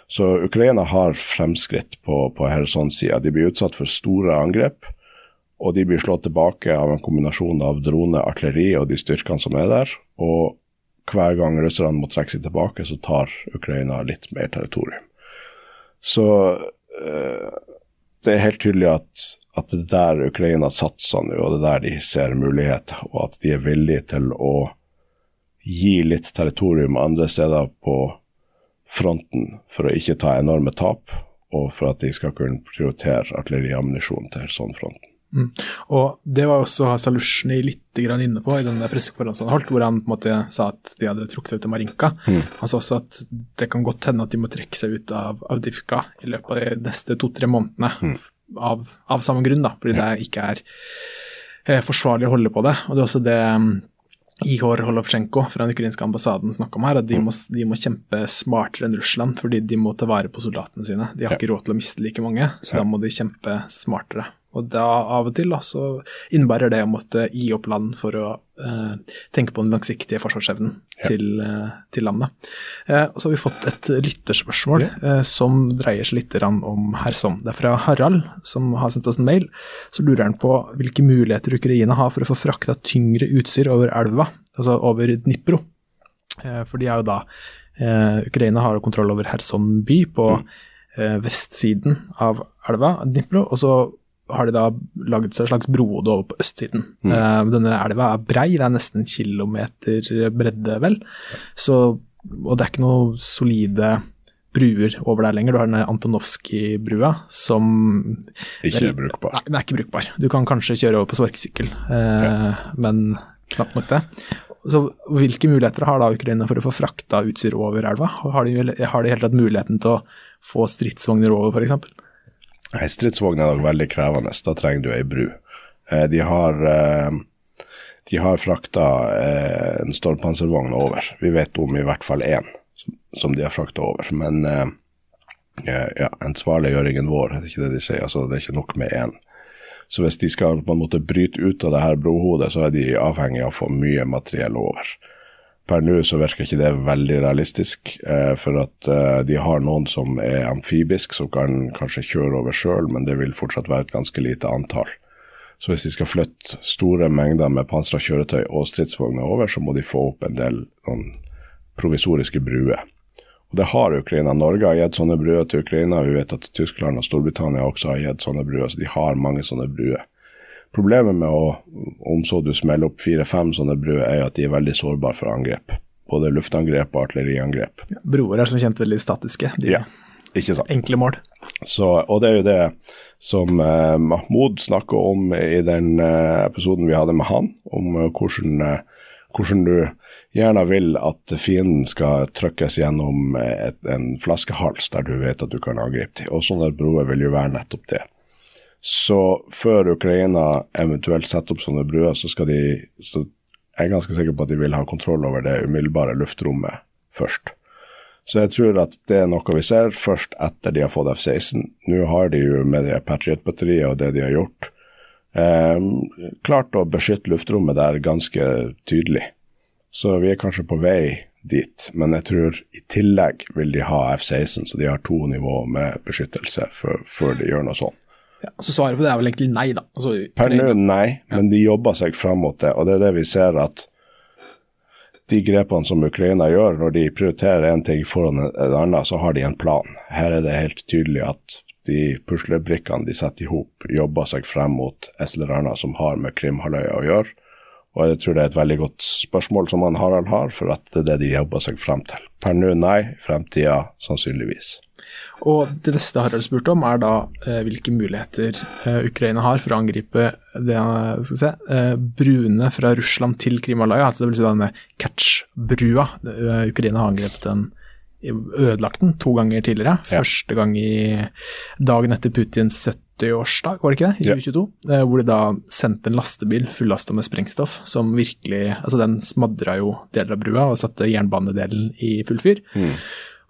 så Ukraina har fremskritt på, på Kherson-sida. De blir utsatt for store angrep, og de blir slått tilbake av en kombinasjon av drone, artilleri og de styrkene som er der. Og hver gang russerne må trekke seg tilbake, så tar Ukraina litt mer territorium. Så øh, det er helt tydelig at, at det er der Ukraina satser nå, og det er der de ser muligheter, og at de er villige til å gi litt territorium andre steder på fronten for å ikke ta enorme tap, og for at de skal kunne prioritere artilleriammunisjon til sånn-fronten. Mm. Og Det var også Salushny litt inne på i denne pressekonferansen han holdt, hvor han på en måte sa at de hadde trukket seg ut av Marinka. Mm. Han sa også at det kan godt hende at de må trekke seg ut av Avdivka i løpet av de neste to-tre månedene. Mm. Av, av, samme grunn, da, fordi det ikke er eh, forsvarlig å holde på det. Og det er også det Ihor Igor Holovsjenko fra den ukrainske ambassaden snakker om her, at de må, de må, kjempe smartere enn Russland, fordi de må ta vare på soldatene sine. De har ja. ikke råd til å miste like mange, så ja. da må de kjempe smartere. Og da av og til da, så innebærer det å måtte gi opp land for å eh, tenke på den langsiktige forsvarsevnen ja. til, eh, til, landet. Eh, og så har vi fått et lytterspørsmål eh, som dreier seg litt om Kherson. Det er fra Harald, som har sendt oss en mail. Så lurer han på hvilke muligheter Ukraina har for å få frakta tyngre utstyr over elva, altså over Dnipro. Eh, for de er jo da eh, Ukraina har kontroll over Kherson by på mm. vestsiden av elva, Dnipro. og så har de da laget seg et slags brohode over på østsiden. Mm. Uh, denne elva er brei, det er nesten en kilometer bredde, vel. Så, og det er ikke noe solide bruer over der lenger. Du har denne Antonovskij-brua som Ikke er brukbar. Nei, den er ikke brukbar. Du kan kanskje kjøre over på sparkesykkel, uh, ja. men knapt nok det. Så Hvilke muligheter har da Ukraina for å få frakta utstyr over elva? Har de, har de helt tatt muligheten til å få stridsvogner over, f.eks.? Ei stridsvogn er nok veldig krevende, da trenger du ei bru. Eh, de har, eh, de har frakta eh, en stålpanservogn over. Vi vet om i hvert fall én som de har frakta over. Men ja, ansvarliggjøringen vår, det er ikke det de sier. altså Det er ikke nok med én. Så hvis de skal på en måte bryte ut av det her brohodet, så er de avhengig av å få mye materiell over. Per nå så virker ikke det veldig realistisk, eh, for at eh, de har noen som er amfibisk, som kan kanskje kjøre over sjøl, men det vil fortsatt være et ganske lite antall. Så hvis de skal flytte store mengder med pansra kjøretøy og stridsvogner over, så må de få opp en del noen provisoriske bruer. Og det har Ukraina. Norge har gitt sånne bruer til Ukraina. Vi vet at Tyskland og Storbritannia også har gitt sånne bruer, så de har mange sånne bruer. Problemet med å om så du smeller opp fire-fem sånne bruer, er at de er veldig sårbare for angrep. Både luftangrep og artilleriangrep. Ja, broer er som kjent veldig statiske. De, ja. Ikke sant. Enkle mål. Så, og det er jo det som eh, Mahmoud snakker om i den eh, episoden vi hadde med han, om eh, hvordan, eh, hvordan du gjerne vil at fienden skal trykkes gjennom eh, et, en flaskehals der du vet at du kan angripe til. Og sånne broer vil jo være nettopp det. Så før Ukraina eventuelt setter opp sånne bruer, så skal de så jeg er ganske sikker på at de vil ha kontroll over det umiddelbare luftrommet først. Så jeg tror at det er noe vi ser først etter de har fått F-16. Nå har de jo med det Patriot-batteriet og det de har gjort, eh, klart å beskytte luftrommet der ganske tydelig. Så vi er kanskje på vei dit, men jeg tror i tillegg vil de ha F-16, så de har to nivåer med beskyttelse før, de gjør noe sånt. Ja, så svaret på det er vel egentlig nei, da. Altså, Per nå nei, men de jobber seg fram mot det, og det er det vi ser at de grepene som Ukraina gjør, når de prioriterer én ting foran en annen, så har de en plan. Her er det helt tydelig at de puslebrikkene de setter i hop, jobber seg frem mot et eller annet som har med Krimhalvøya å gjøre. Og jeg tror det er et veldig godt spørsmål som han Harald har, for at det er det de jobber seg frem til. Per nå nei, fremtida sannsynligvis. Og det neste Harald spurte om, er da eh, hvilke muligheter eh, Ukraina har for å angripe det, skal se, eh, bruene fra Russland til Krimhalvøya, altså dvs. Si denne Kertsj-brua. Eh, Ukraina har angrepet den, ødelagt den to ganger tidligere. Ja. Første gang i dagen etter Putins 70-årsdag, var det ikke det? I Ja. 2022. eh, Hvor de da sendte en lastebil fullasta med sprengstoff, som virkelig Altså, den smadra jo deler av brua og satte jernbanedelen i full fyr.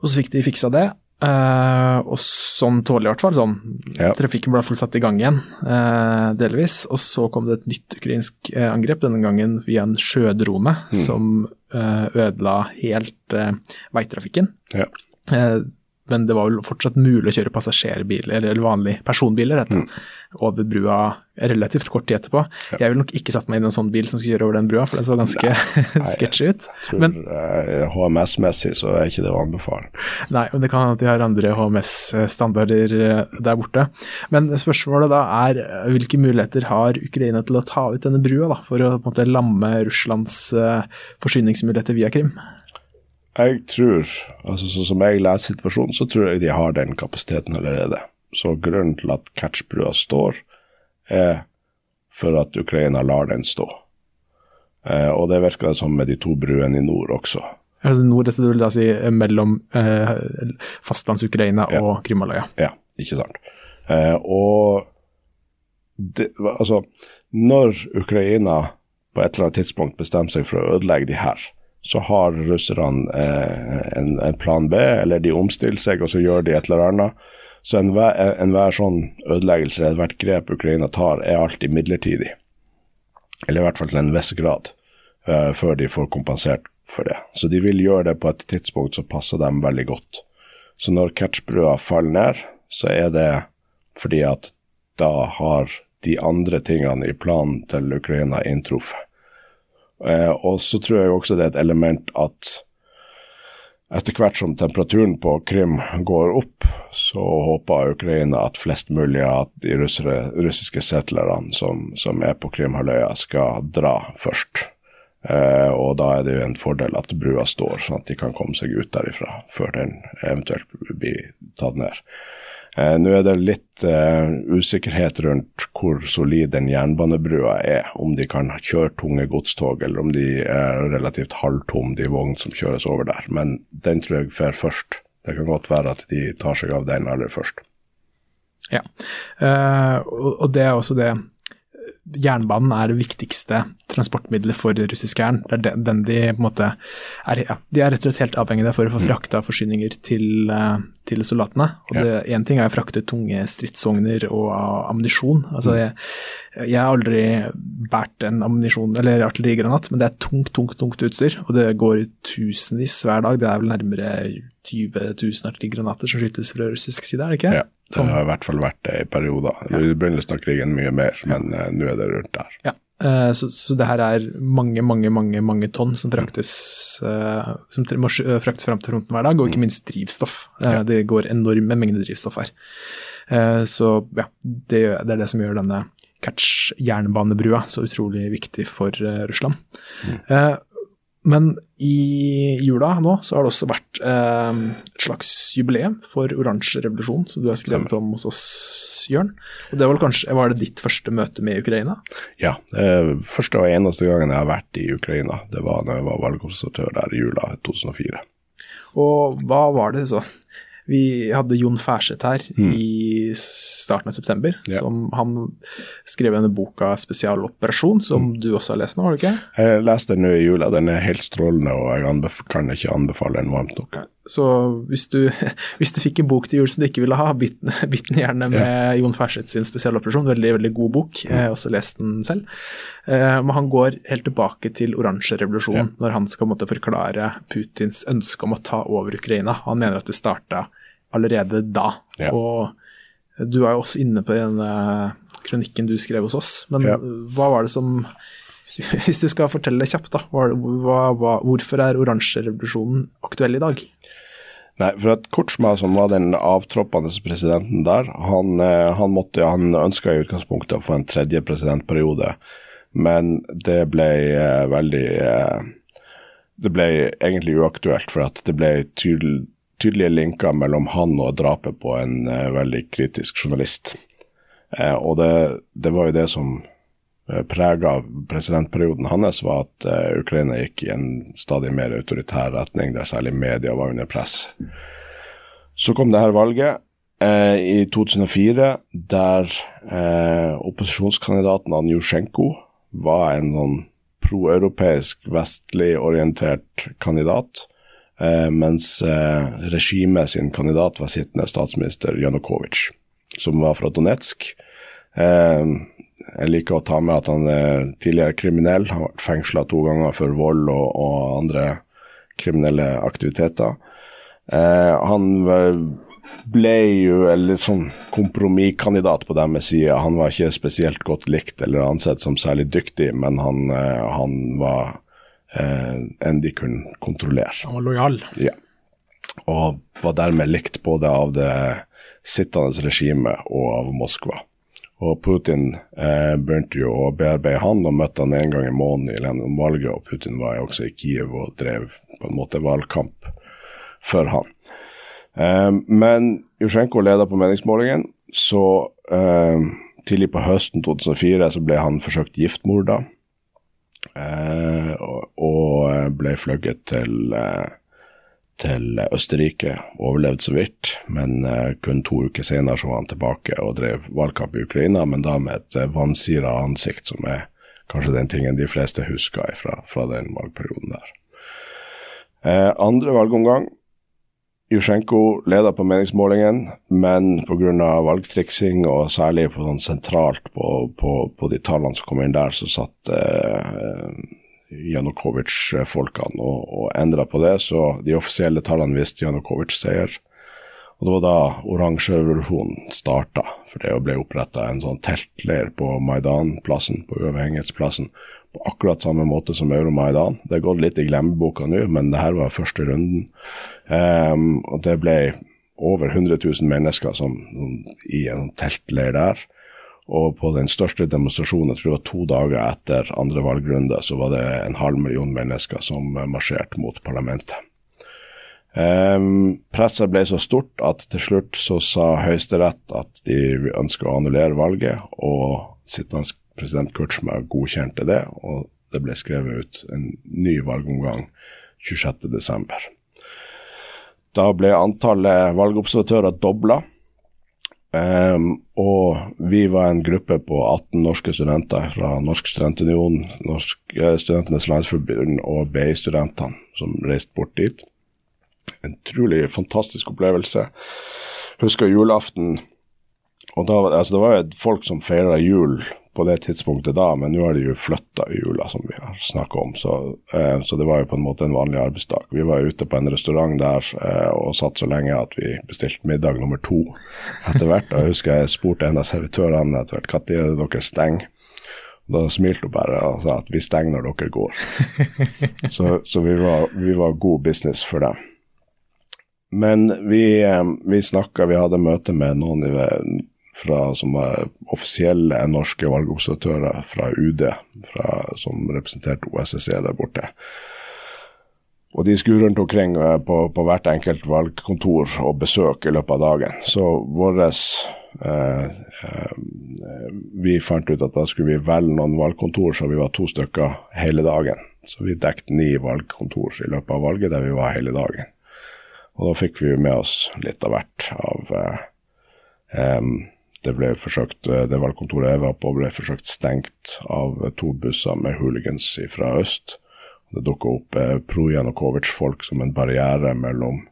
Og så fikk de fiksa det. Eh, og sånn tålelig, i hvert fall. Sånn. Ja. Trafikken ble iallfall satt i gang igjen, uh, delvis. Og så kom det et nytt ukrainsk uh, angrep, denne gangen via en sjødrone som eh, ødela helt veitrafikken. Ja. Men det var vel fortsatt mulig å kjøre passasjerbiler, eller vanlige personbiler, heter det, over brua relativt kort tid etterpå. Jeg ville nok ikke satt meg inn i en sånn bil som skulle kjøre over den brua, for den så ganske sketchy ut. Tror Men eh, HMS-messig så er ikke det å anbefale. Nei, men det kan hende at de har andre HMS-standarder eh, der borte. Men spørsmålet da er eh, hvilke muligheter har Ukraina til å ta ut denne brua da, for å på en måte lamme Russlands uh, forsyningsmuligheter via Krim? Jeg tror, altså sånn som jeg leser situasjonen, så tror jeg de har den kapasiteten allerede. Så grunnen til at catchbrua står, er for at Ukraina lar den stå. Eh, og det virker det som med de to bruene i nord også. Altså nord, det vil da si eh, mellom eh, fastlands-Ukraina Ja. og Krimhalvøya. Ja, ikke sant. Eh, og det, altså, når Ukraina på et eller annet tidspunkt bestemmer seg for å ødelegge de her, så har russerne eh, en, en plan B, eller de omstiller seg og så gjør de et eller annet. Så enhver, en sånn ødeleggelse, ethvert grep Ukraina tar, er alltid midlertidig. Eller i hvert fall til en viss grad, eh, før de får kompensert for det. Så de vil gjøre det på et tidspunkt som passer dem veldig godt. Så når catchbrua faller ned, så er det fordi at da har de andre tingene i planen til Ukraina inntruffet. Eh, og så tror jeg også det er et element at etter hvert som temperaturen på Krim går opp, så håper Ukraina at flest mulig av de russere, russiske settlerne som, som er på Krimhalvøya, skal dra først. Eh, og da er det jo en fordel at brua står, sånn at de kan komme seg ut derifra før den eventuelt blir tatt ned. Eh, Nå er det litt eh, usikkerhet rundt hvor solid den jernbanebrua er. Om de kan kjøre tunge godstog, eller om de er relativt halvtom, de vognene som kjøres over der. Men den tror jeg fer først. Det kan godt være at de tar seg av den aller først. Ja. Og, og det er også det Jernbanen er det viktigste transportmiddelet for russisk jern. Det er den, den de på en måte er, ja, de er rett og slett helt avhengige for å få frakta forsyninger til, eh, til soldatene. Og Én en ting er å frakte tunge stridsvogner og ammunisjon. Altså, jeg, jeg har aldri båret en ammunisjon eller artillerigranat, men det er tungt, tungt, tungt utstyr. Og det går tusenvis hver dag. Det er vel nærmere 20 000 artillerigranater som skytes fra russisk side, er det ikke? Ja, det har i hvert fall vært det i perioder. I begynnelsen av krigen mye mer, men uh, nå er det rundt der. Ja, eh, så, så det her er mange, mange, mange mange tonn som fraktes, uh, som må fraktes fram til fronten hver dag, og ikke minst drivstoff. Eh, Det går enorme mengder drivstoff her. Så ja, det, det er det som gjør denne Kertsj-jernbanebrua så utrolig viktig for Russland. Eh, Men i jula nå så har det også vært eh, et slags jubileum for oransje revolusjon, som du har skrevet om hos oss, Jørn. Og det var, kanskje, var det ditt første møte med Ukraina? Ja. Eh, første og eneste gangen jeg har vært i Ukraina, det var da jeg var valgobservatør der i jula 2004. Og hva var det så? Vi hadde Jon Færseth her mm. i starten av september. Ja. som Han skrev denne boka 'Spesialoperasjon', som mm. du også har lest nå, har du ikke? Jeg leste den nå i jula. Den er helt strålende, og jeg kan ikke anbefale den varmt nok. Så hvis du, hvis du fikk en bok til jul som du ikke ville ha, bytt, den gjerne med ja. Jon Færseth sin 'Spesialoperasjon'. Veldig, veldig god bok. Mm. Jeg har også lest den selv. Eh, men han går helt tilbake til oransje revolusjon ja. når han skal måtte forklare Putins ønske om å ta over Ukraina. Han mener at det starta allerede da. Ja. Og du er jo også inne på den kronikken du skrev hos oss, men ja. hva var det som Hvis du skal fortelle det kjapt, da. Hva, hva, hvorfor er oransjerevolusjonen aktuell i dag? Nei, for at Kutsjma, som var den avtroppende presidenten der, han, eh, han, måtte, han ønska i utgangspunktet å få en tredje presidentperiode, men det ble eh, veldig eh, Det ble egentlig uaktuelt, for at det ble tydelig tydelige linker mellom han og drapet på en uh, veldig kritisk journalist. Uh, og det, det, var jo det som eh, prega presidentperioden hans, var at Ukraina gikk i en stadig mer autoritær retning, der særlig media var under press. Så kom det her valget i 2004, der opposisjonskandidaten Anjusjenko var en sånn proeuropeisk, vestlig orientert kandidat mens eh, regimet sin kandidat var sittende statsminister Janukovitsj, som var fra Donetsk. Eh, jeg liker å ta med at han er tidligere kriminell, han har vært fengsla to ganger for vold og, og andre kriminelle aktiviteter. Eh, han ble jo en litt sånn kompromisskandidat på deres side. Han var ikke spesielt godt likt eller ansett som særlig dyktig, men han, eh, han var eh, enn de kunne kontrollere. Han var lojal? Ja. Og var dermed likt både av det sittende regimet og av Moskva. Og Putin eh, begynte jo å bearbeide han, og møtte han en gang i måneden i gjennom valget. Og Putin var jo også i Kiev og drev på en måte valgkamp for han. Eh, men Jusjenko leda på meningsmålingen, så eh, tidlig på høsten 2004 så ble han forsøkt giftmorda. Eh, og ble fløyet til, eh, til Østerrike. Overlevde så vidt, men eh, kun to uker senere så var han tilbake og drev valgkamp i Ukraina, men da med et vansira ansikt, som er kanskje den tingen de fleste husker fra, fra den valgperioden der. Eh, andre valgomgang Jusjenko leder på meningsmålingen, men pga. valgtriksing og særlig på sånn sentralt på, på, på, de tallene som kom inn der, så satt eh, Janukovitsj-folkene og, og endra på det. Så de offisielle tallene viste Janukovitsj seier. Og det var da oransjerevolusjonen starta, for det ble oppretta en sånn teltleir på Maidan-plassen, på uavhengighetsplassen, på akkurat samme måte som Euromaidan. Det har gått litt i glemmeboka nå, men det her var første runden. Um, og det ble over 100 000 mennesker som, i en teltleir der. Og på den største demonstrasjonen, jeg tror det var to dager etter andre valgrunde, så var det en halv million mennesker som marsjerte mot parlamentet. Um, presset ble så stort at til slutt så sa Høyesterett at de ønsker å annullere valget, og sittende president Kutschma godkjente det, og det ble skrevet ut en ny valgomgang 26.12. Da ble antallet valgobservatører dobla. Um, og vi var en gruppe på 18 norske studenter fra Norsk studentunion, Norsk uh, Studentenes Landsforbund og BI-studentene som reiste bort dit. En utrolig fantastisk opplevelse. Husker julaften. Og da, altså, Det var jo folk som feira jul på det tidspunktet da, men nå har de jo flytta jula, som vi har snakka om. Så, eh, så, det var jo på en måte en vanlig arbeidsdag. Vi var ute på en restaurant der eh, og satt så lenge at vi bestilte middag nummer to etter hvert. Og jeg husker jeg spurte en av servitørene etter hvert når er det dere stenger. Da smilte hun bare og sa at vi stenger når dere går. så, så vi, var, vi, var, god business for dem. Men vi, eh, vi snakka, vi hadde møte med noen i fra, som var offisielle norske valgobservatører fra UD, fra, som representerte OSSE der borte. Og de skulle rundt omkring eh, på, på, hvert enkelt valgkontor og besøk i løpet av dagen. Så våres eh, eh, Vi fant ut at da skulle vi velge noen valgkontor så vi var to stykker hele dagen. Så vi dekket ni valgkontor i løpet av valget der vi var hele dagen. Og da fikk vi med oss litt av hvert av eh, det ble forsøkt, eh, det valgkontoret jeg var på, ble forsøkt stengt av to busser med hooligans fra øst. Det dukka opp eh, pro-Janukovitsj-folk som en barriere mellom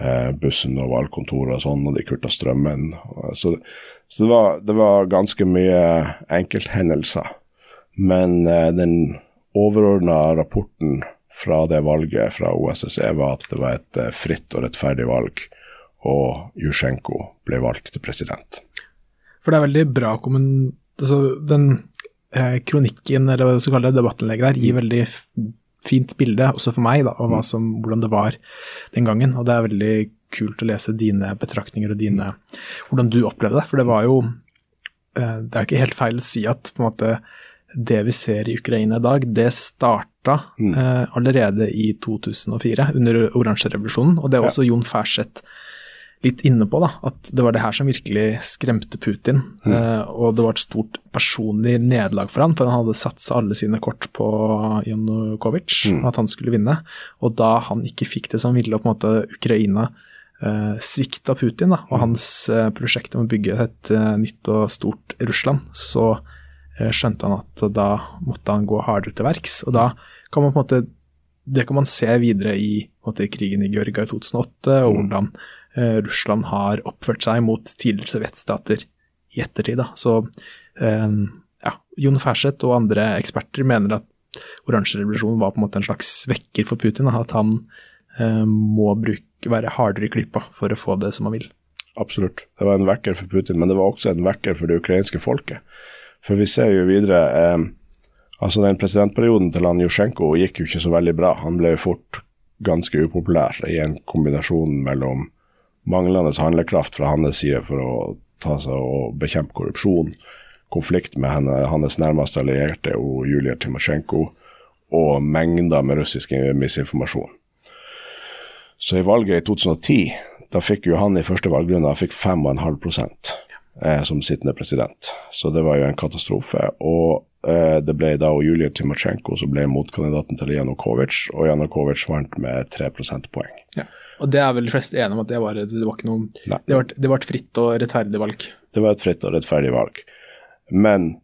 eh, bussen og valgkontoret og sånn, og de kutta strømmen. Så, så det, var, det, var, ganske mye enkelthendelser. Men eh, den overordna rapporten fra det valget fra OSSE var at det var et eh, fritt og rettferdig valg, og Jusjenko ble valgt til president. For det er veldig bra kommun... Altså, den eh, kronikken, eller hva du skal kalle det, debattinnlegget der, gir veldig fint bilde, også for meg, da, av som, hvordan det var den gangen. Og det er veldig kult å lese dine betraktninger og dine, hvordan du opplevde det. For det var jo eh, Det er ikke helt feil å si at på en måte det vi ser i Ukraina i dag, det starta mm. eh, allerede i 2004, under oransjerevolusjonen. Og det er også ja. Jon Færseth litt inne på, da, at det var det her som virkelig skremte Putin. Mm. Uh, og det var et stort personlig nederlag for han, for han hadde satsa alle sine kort på Janukovitsj, mm. at han skulle vinne. Og da han ikke fikk det som ville, og på en måte Ukraina uh, svikta Putin da, og mm. hans uh, prosjekt om å bygge et uh, nytt og stort Russland, så skjønte han at da måtte han gå hardere til verks. Og da kan man på en måte det kan man se videre i måte, krigen i Georgia i 2008, og mm. hvordan Eh, Russland har oppført seg mot tidligere sovjetstater i ettertid. Da. Så eh, ja, Jon Færseth og andre eksperter mener at oransjerevolusjonen var på en måte en slags vekker for Putin. At han eh, må bruke, være hardere i klypa for å få det som han vil. Absolutt. Det var en vekker for Putin, men det var også en vekker for det ukrainske folket. For vi ser jo videre eh, altså Den presidentperioden til han Jusjenko gikk jo ikke så veldig bra. Han ble jo fort ganske upopulær i en kombinasjon mellom manglende handlekraft fra hans side for å ta seg og bekjempe korrupsjon, konflikt med henne, hans nærmeste allierte og Julia Timosjenko, og mengder med russisk misinformasjon. Så i valget i 2010, da fikk jo han i første valgrunde fikk 5,5 eh, som sittende president. Så det var jo en katastrofe. Og eh, det ble da Julia Timosjenko som ble motkandidaten til Janukovitsj, og Janukovitsj vant med 3 prosentpoeng. Og det er vel de fleste enige om at det var, det var ikke noe det var, det var, et fritt og rettferdig valg? Det var et fritt og rettferdig valg. Men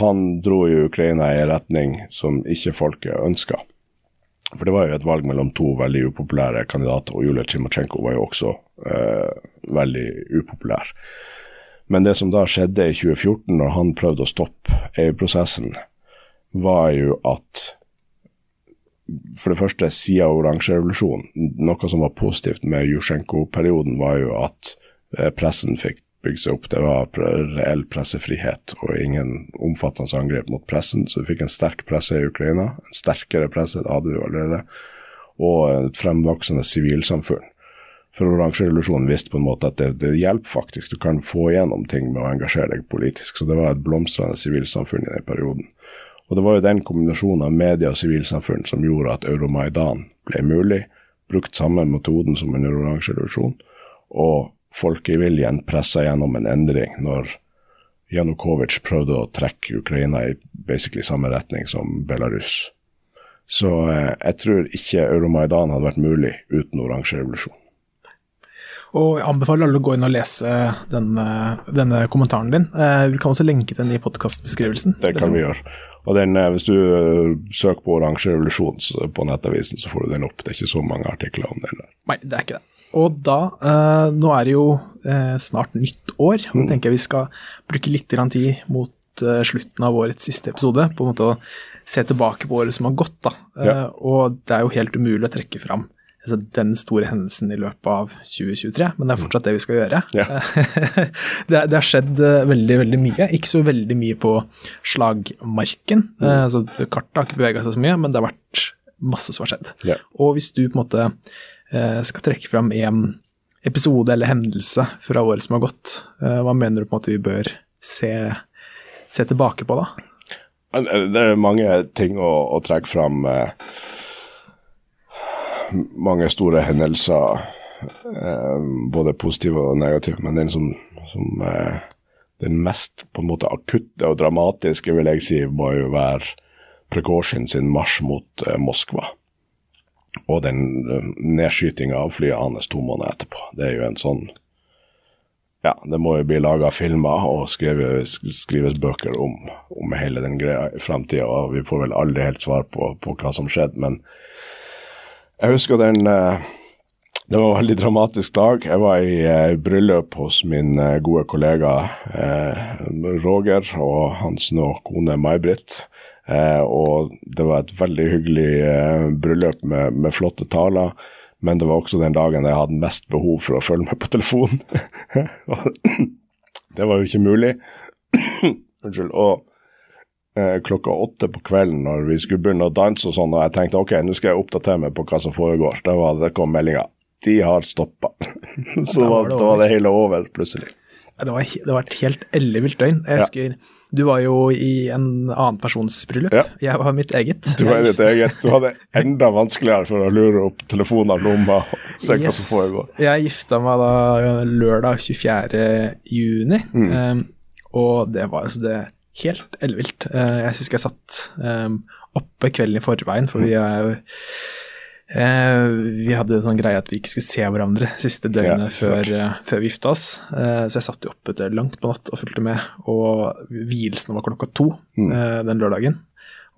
han dro jo Ukraina i en retning som ikke folket ønska. For det var jo et valg mellom to veldig upopulære kandidater, og Julia Tsjimachenko var jo også eh, veldig upopulær. Men det som da skjedde i 2014, når han prøvde å stoppe EU-prosessen, var jo at for det første, siden oransjerevolusjonen, noe som var positivt med Jusjenko-perioden, var jo at eh, pressen fikk bygd seg opp. Det var reell pressefrihet og ingen omfattende angrep mot pressen. Så vi fikk en sterk presse i Ukraina. En sterkere presse, hadde vi allerede. Og et fremvoksende sivilsamfunn. For oransjerevolusjonen visste på en måte at det, det, hjelper faktisk. Du kan få igjennom ting med å engasjere deg politisk. Så det var et blomstrende sivilsamfunn i den perioden. Og det var jo den kombinasjonen av media og sivilsamfunn som gjorde at Euromaidan ble mulig, brukt samme metoden som under oransjerevolusjonen, og folkeviljen pressa gjennom en endring når Janukovitsj prøvde å trekke Ukraina i basically samme retning som Belarus. Så eh, jeg tror ikke Euromaidan hadde vært mulig uten oransje revolusjon. Og jeg anbefaler alle å gå inn og lese denne, denne kommentaren din. Eh, vi kan også lenke den i podkastbeskrivelsen. Det kan vi gjøre. Og den, eh, Hvis du uh, søker på Oransje revolusjon på nettavisen, så får du den opp. Det er ikke så mange artikler om den. der. Nei, det er ikke det. Og da, eh, nå er det jo eh, snart nytt år, og mm. tenker jeg vi skal bruke litt tid mot slutten av årets siste episode på en måte å se tilbake på året som har gått. da. Ja. Og det er jo helt umulig å trekke fram altså, den store hendelsen i løpet av 2023, men det er fortsatt det vi skal gjøre. Ja. det, det, har skjedd eh, veldig veldig mye, ikke så veldig mye på slagmarken. Mm. Eh, altså, kartet har ikke bevega seg så mye, men det har vært masse som har skjedd. Ja. Og hvis du på en måte eh, skal trekke fram en episode eller hendelse fra året som har gått, hva mener du på en måte vi bør se, se tilbake på da? Det er mange ting å, å trekke fram. Mange store hendelser, eh, både positive og negative. Men den som, som eh, den mest på en måte akutte og dramatiske, vil jeg si, må jo være Prekosjin sin marsj mot eh, Moskva. Og den uh, nedskytinga av flyet hans to måneder etterpå. Det er jo en sånn Ja, det må jo bli laga filmer og skrives, skrives bøker om, om, hele den greia i framtida, vi får vel aldri helt svar på, på, hva som skjedde, men jeg husker den uh, det var en veldig dramatisk dag. Jeg var i eh, bryllup hos min eh, gode kollega eh, Roger og hans nå kone May-Britt. Eh, og det var et veldig hyggelig eh, bryllup med, med, flotte taler. Men det var også den dagen jeg hadde mest behov for å følge med på telefonen. det var jo ikke mulig. Unnskyld. Og eh, klokka åtte på kvelden når vi skulle begynne å danse og sånn, og jeg tenkte ok, nå skal jeg oppdatere meg på hva som foregår, da var det kom meldinga. De har stoppa. Så da var, det, da var det hele over, plutselig. Det var, det var et helt ellevilt døgn. Jeg husker, ja. Du var jo i en annen persons bryllup. Ja. Jeg var mitt eget. Du var ditt eget. Du hadde enda vanskeligere for å lure opp telefoner, lomma og se yes. hva som foregår. Jeg gifta meg da lørdag 24. juni, mm. um, og det var altså det helt ellevilt. Uh, jeg husker jeg satt um, oppe kvelden i forveien, for vi er Eh, vi hadde en sånn greie at vi ikke skulle se hverandre siste døgnet ja, før, uh, før, vi gifta oss. Eh, så jeg satt jo oppe til langt på natt og fulgte med. Og vielsen var klokka to mm. Eh, den lørdagen.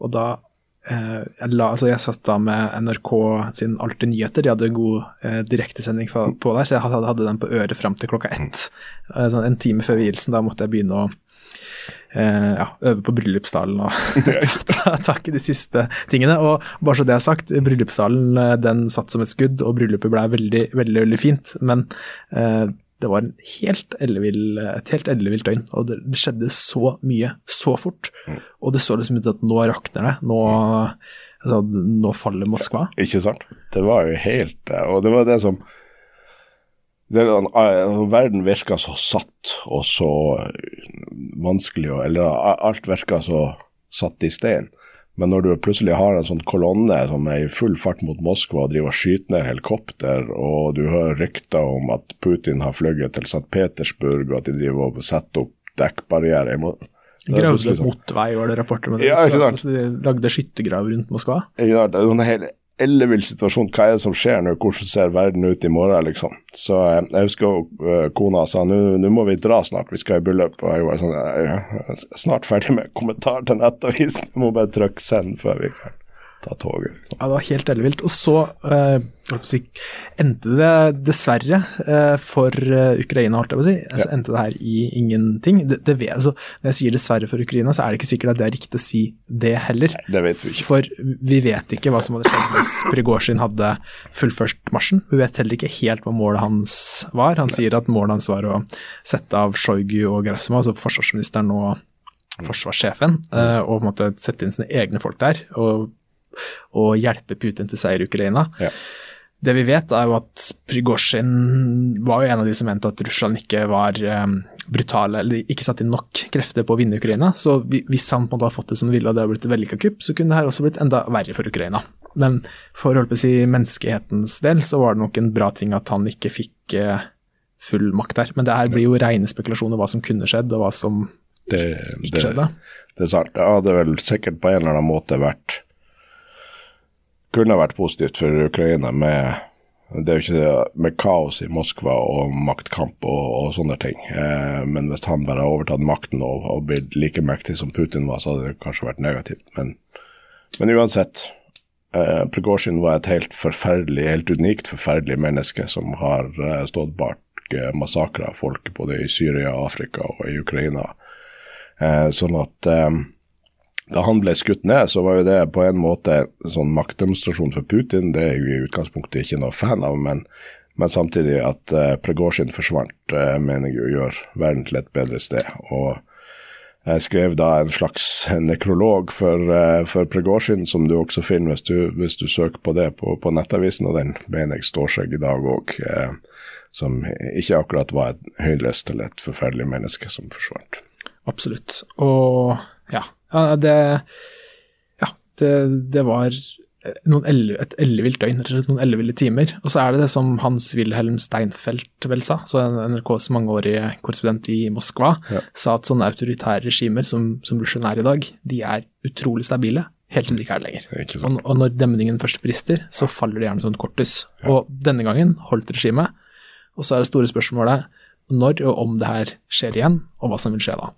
Og da eh, jeg, la, altså jeg satt da med NRK sin Alltid nyheter, de hadde god eh, direktesending på der, så jeg hadde, hadde den på øret fram til klokka ett. Sånn en time før vielsen, da måtte jeg begynne å eh, ja, øve på bryllupsdalen og ta tak i de siste tingene. Og bare så det er sagt, bryllupstalen eh, den satt som et skudd, og bryllupet ble veldig, veldig, veldig fint. Men eh, det var helt ellevill, et helt ellevilt døgn, og det, det, skjedde så mye så fort. Mm. Og det så liksom ut at nå rakner det. Nå, altså, nå faller Moskva. Ikke sant. Det var jo helt Og det var det som det, uh, verden virka så satt og så vanskelig, eller alt virka så satt i stein. Men når du plutselig har en sånn kolonne som er i full fart mot Moskva og driver og skyter ned helikopter, og du hører rykter om at Putin har fløyet til St. Petersburg, og at de driver og setter opp dekkbarrierer Gravde opp sånn. motorvei, var det rapporter med det? Ja, ikke sant? De lagde skyttergrav rundt Moskva? Ja, det er sånn ellevill situasjon. Hva er det som skjer nå? Hvordan ser verden ut i morgen, liksom? Så eh, jeg husker uh, kona sa nå må vi dra snart, vi skal i bryllup. Og jeg var sånn jeg er snart ferdig med kommentar til Nettavisen, jeg må bare trykke send før vi kan ta toget. Liksom. Ja, det var helt ellevilt. Og så uh, endte det dessverre eh, for uh, Ukraina, holdt jeg på å si, altså, endte det her i ingenting. Det, det vet, altså, når jeg sier dessverre for Ukraina, så er det ikke sikkert at det er riktig å si det heller. Nei, Det vet vi ikke. For vi vet ikke hva som hadde skjedd hvis Prigozjin hadde fullført marsjen. Vi vet heller ikke helt hva målet hans var. Han Nei. sier at målet hans var å sette av Shoigu og Grasma, altså forsvarsministeren og forsvarssjefen, og på en måte sette inn sine egne folk der. og og hjelpe Putin til seier i Ukraina. Ja. Det vi vet, er jo at Prigozjin var jo en av de som mente at Russland ikke var um, brutale, eller ikke satte inn nok krefter på å vinne Ukraina. Så hvis han på en måte har fått det som han ville og det hadde blitt et vellykka kupp, så kunne det her også blitt enda verre for Ukraina. Men for å si, menneskehetens del så var det nok en bra ting at han ikke fikk uh, full makt der. Men det her blir jo rene spekulasjoner hva som kunne skjedd, og hva som det, ikke det, skjedde. Det er sant. Det hadde vel sikkert på en eller annen måte vært kunne vært positivt for Ukraina med det er jo ikke med kaos i Moskva og maktkamp og, og sånne ting. Eh, men hvis han bare har overtatt makten og, og blitt like mektig som Putin var, så hadde det kanskje vært negativt. Men, men uansett. Eh, Prigozjin var et helt forferdelig, helt unikt forferdelig menneske som har eh, stått bak eh, massakrer av folk både i Syria, Afrika og i Ukraina. Eh, sånn at eh, da han ble skutt ned, så var jo det på en måte en sånn maktdemonstrasjon for Putin. Det er jo i utgangspunktet ikke noe fan av, men, men samtidig at uh, Pregosjin forsvant, uh, mener jeg gjør verden til et bedre sted. Og jeg skrev da en slags nekrolog for, uh, for Pregosjin, som du også finner hvis du, hvis du søker på det på, på, Nettavisen, og den mener jeg står seg i dag òg. Uh, som ikke akkurat var et hyllest til et forferdelig menneske som forsvant. Absolutt. Og ja, ja, det Ja, det, det var noen elle, et ellevilt døgn, noen elleville timer. Og så er det det som Hans-Wilhelm Steinfeld vel sa, så NRKs mangeårige korrespondent i Moskva, Ja. sa at sånne autoritære regimer som, som Russland er i dag, de er utrolig stabile, helt til de ikke er det lenger. Ikke sant. Og, og når demningen først brister, så faller det gjerne som et korthus. Og denne gangen holdt regimet, og så er det store spørsmålet når og om det her skjer igjen, og hva som vil skje da.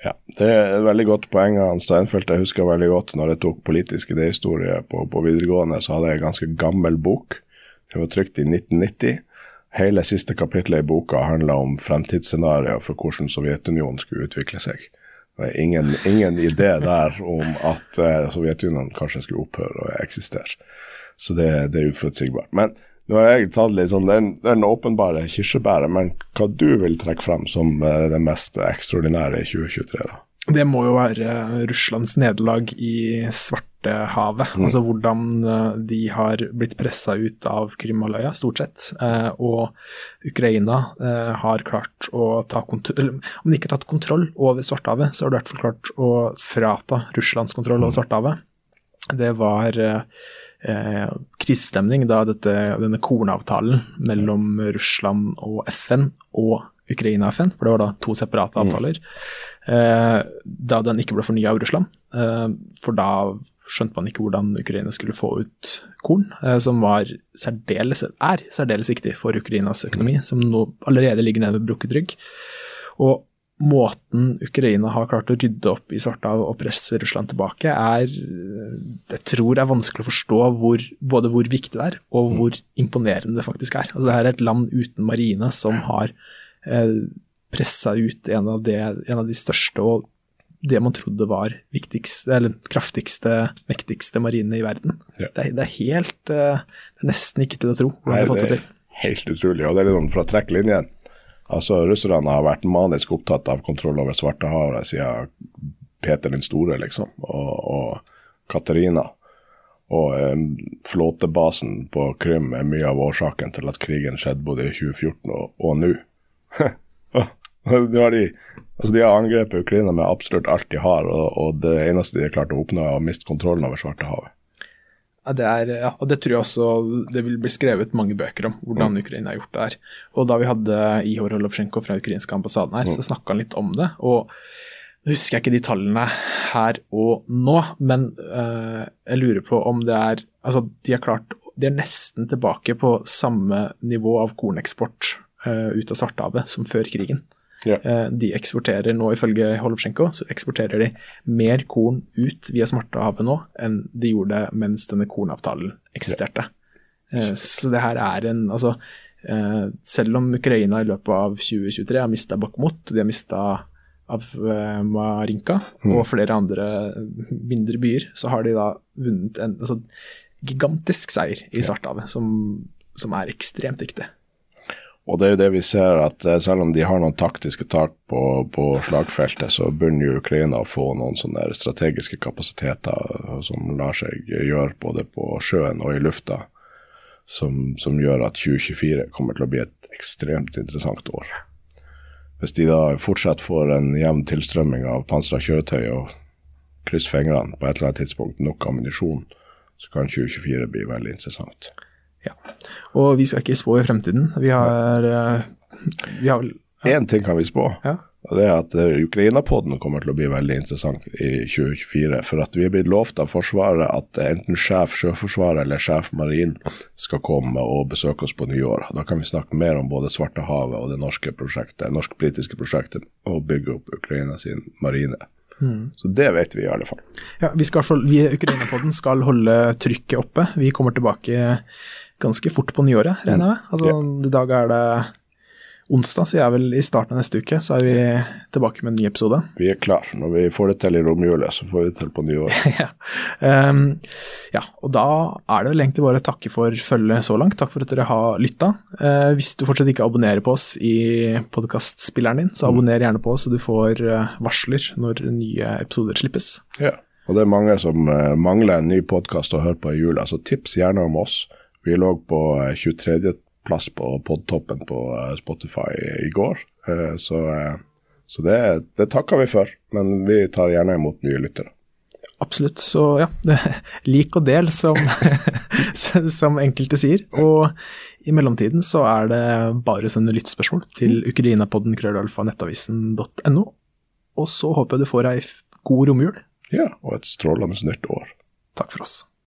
Ja, Det er et veldig godt poeng av Steinfeld. Jeg husker veldig godt når jeg tok politisk idéhistorie på, på videregående, så hadde jeg en ganske gammel bok. Den var trykt i 1990. Hele siste kapittelet i boka handla om fremtidsscenarioer for hvordan Sovjetunionen skulle utvikle seg. Det er ingen, ingen idé der om at eh, Sovjetunionen kanskje skulle opphøre å eksistere. Så det, det er uforutsigbart. Men nå har jeg tatt litt sånn, den, den åpenbare kirsebæret, men hva du vil trekke frem som eh, det mest ekstraordinære i 2023, da? Det må jo være Russlands nederlag i Svartehavet. Altså hvordan eh, de har blitt pressa ut av Krimhalvøya, stort sett. eh, Og Ukraina eh, har klart å ta kontroll om de ikke har tatt kontroll over Svartehavet, så har de i hvert fall klart å frata Russlands kontroll over Svartehavet. Det var eh, krisestemning da dette, denne kornavtalen mellom Russland og FN og Ukraina og FN, for det var da to separate avtaler, eh, da den ikke ble fornya av Russland. Eh, for da skjønte man ikke hvordan Ukraina skulle få ut korn, eh, som var særdeles, er særdeles viktig for Ukrainas økonomi, som nå allerede ligger nede ved brukket rygg. Og måten Ukraina har klart å rydde opp i Svartehavet og presse Russland tilbake, er jeg tror er vanskelig å forstå hvor, både hvor viktig det er, og hvor imponerende det faktisk er. Altså, det her er et land uten marine som har eh, pressa ut en av, det, en av de største og det man trodde var viktigste, eller kraftigste, mektigste marine i verden. Ja. Det, er, det er helt eh, Det er nesten ikke til å tro hvordan de har fått det det til. helt utrolig. Og det er litt sånn for å trekke linjen. Altså, Russerne har vært manisk opptatt av kontroll over Svartehavet siden Peter den store, liksom, og, og Katarina. Og eh, flåtebasen på Krim er mye av årsaken til at krigen skjedde både i 2014 og, og nå. har de, altså de har angrepet Ukraina med absolutt alt de har, og, og det eneste de har klart å oppnå, er å miste kontrollen over Svartehavet. Det er, ja, og det tror jeg også det vil bli skrevet mange bøker om, hvordan Ukraina har gjort det her. Og da vi hadde Ihor Holovsjenko fra ukrainske ambassaden her, så snakka han litt om det. og nå husker jeg ikke de tallene her og nå, men eh, jeg lurer på om det er Altså, de har klart De er nesten tilbake på samme nivå av korneksport eh, ut av Svartehavet som før krigen. Ja. Eh, De eksporterer nå, ifølge Holopsjenko, så eksporterer de mer korn ut via Smartehavet nå enn de gjorde mens denne kornavtalen eksisterte. Eh, Så det her er en Altså, eh, selv om Ukraina i løpet av 2023 har mista Bakhmut, de har mista av Marinka og flere andre mindre byer, så har de da vunnet en altså, gigantisk seier i Svartehavet, som, som er ekstremt viktig. Og det er jo det vi ser, at eh, selv om de har noen taktiske tak på, på slagfeltet, så begynner jo Ukraina å få noen sånne strategiske kapasiteter eh, som lar seg gjøre både på sjøen og i lufta, som, som gjør at 2024 kommer til å bli et ekstremt interessant år. Hvis de da fortsatt får en jevn tilstrømming av pansra kjøretøy og krysser fingrene på et eller annet tidspunkt nok ammunisjon, så kan 2024 bli veldig interessant. Ja. Og vi skal ikke spå i fremtiden. Vi har, eh, vi har vel Én ting kan vi spå, Ja. og det er at eh, Ukraina-podden kommer til å bli veldig interessant i 2024. For at vi er blitt lovt av Forsvaret at enten sjef Sjøforsvaret eller sjef Marin skal komme og besøke oss på nyår. Da kan vi snakke mer om både Svartehavet og det norske prosjektet, norsk-britiske prosjektet å bygge opp Ukraina sin marine. Så det vet vi i alle fall. Ja, vi skal, vi Ukraina-podden skal holde trykket oppe. Vi kommer tilbake ganske fort på nyåret, regner jeg med. Altså, I dag er det onsdag, så vi er vel i starten av neste uke, så er vi tilbake med en ny episode. Vi er klar. Når vi får det til i romjula, så får vi det til på nyåret. ja. Um, ja, og da er det vel egentlig bare å takke for følget så langt. Takk for at dere har lytta. Uh, hvis du fortsatt ikke abonnerer på oss i podkastspilleren din, så abonner gjerne på oss, så du får eh, varsler når nye episoder slippes. Ja. Og det er mange som eh, mangler en ny podkast å høre på i jula, så tips gjerne om oss. Vi lå på eh, 23. plass på podtoppen på eh, Spotify i går, eh, så, eh, så det, det takker vi for. Men vi tar gjerne imot nye lyttere. Absolutt. Så ja, lik og del, som, som enkelte sier. Og i mellomtiden så er det bare å sende lyttspørsmål til ukrainapodden krøllalfa.nettavisen.no. Og så håper jeg du får ei god romjul. Ja, og et strålende nytt år. Takk for oss.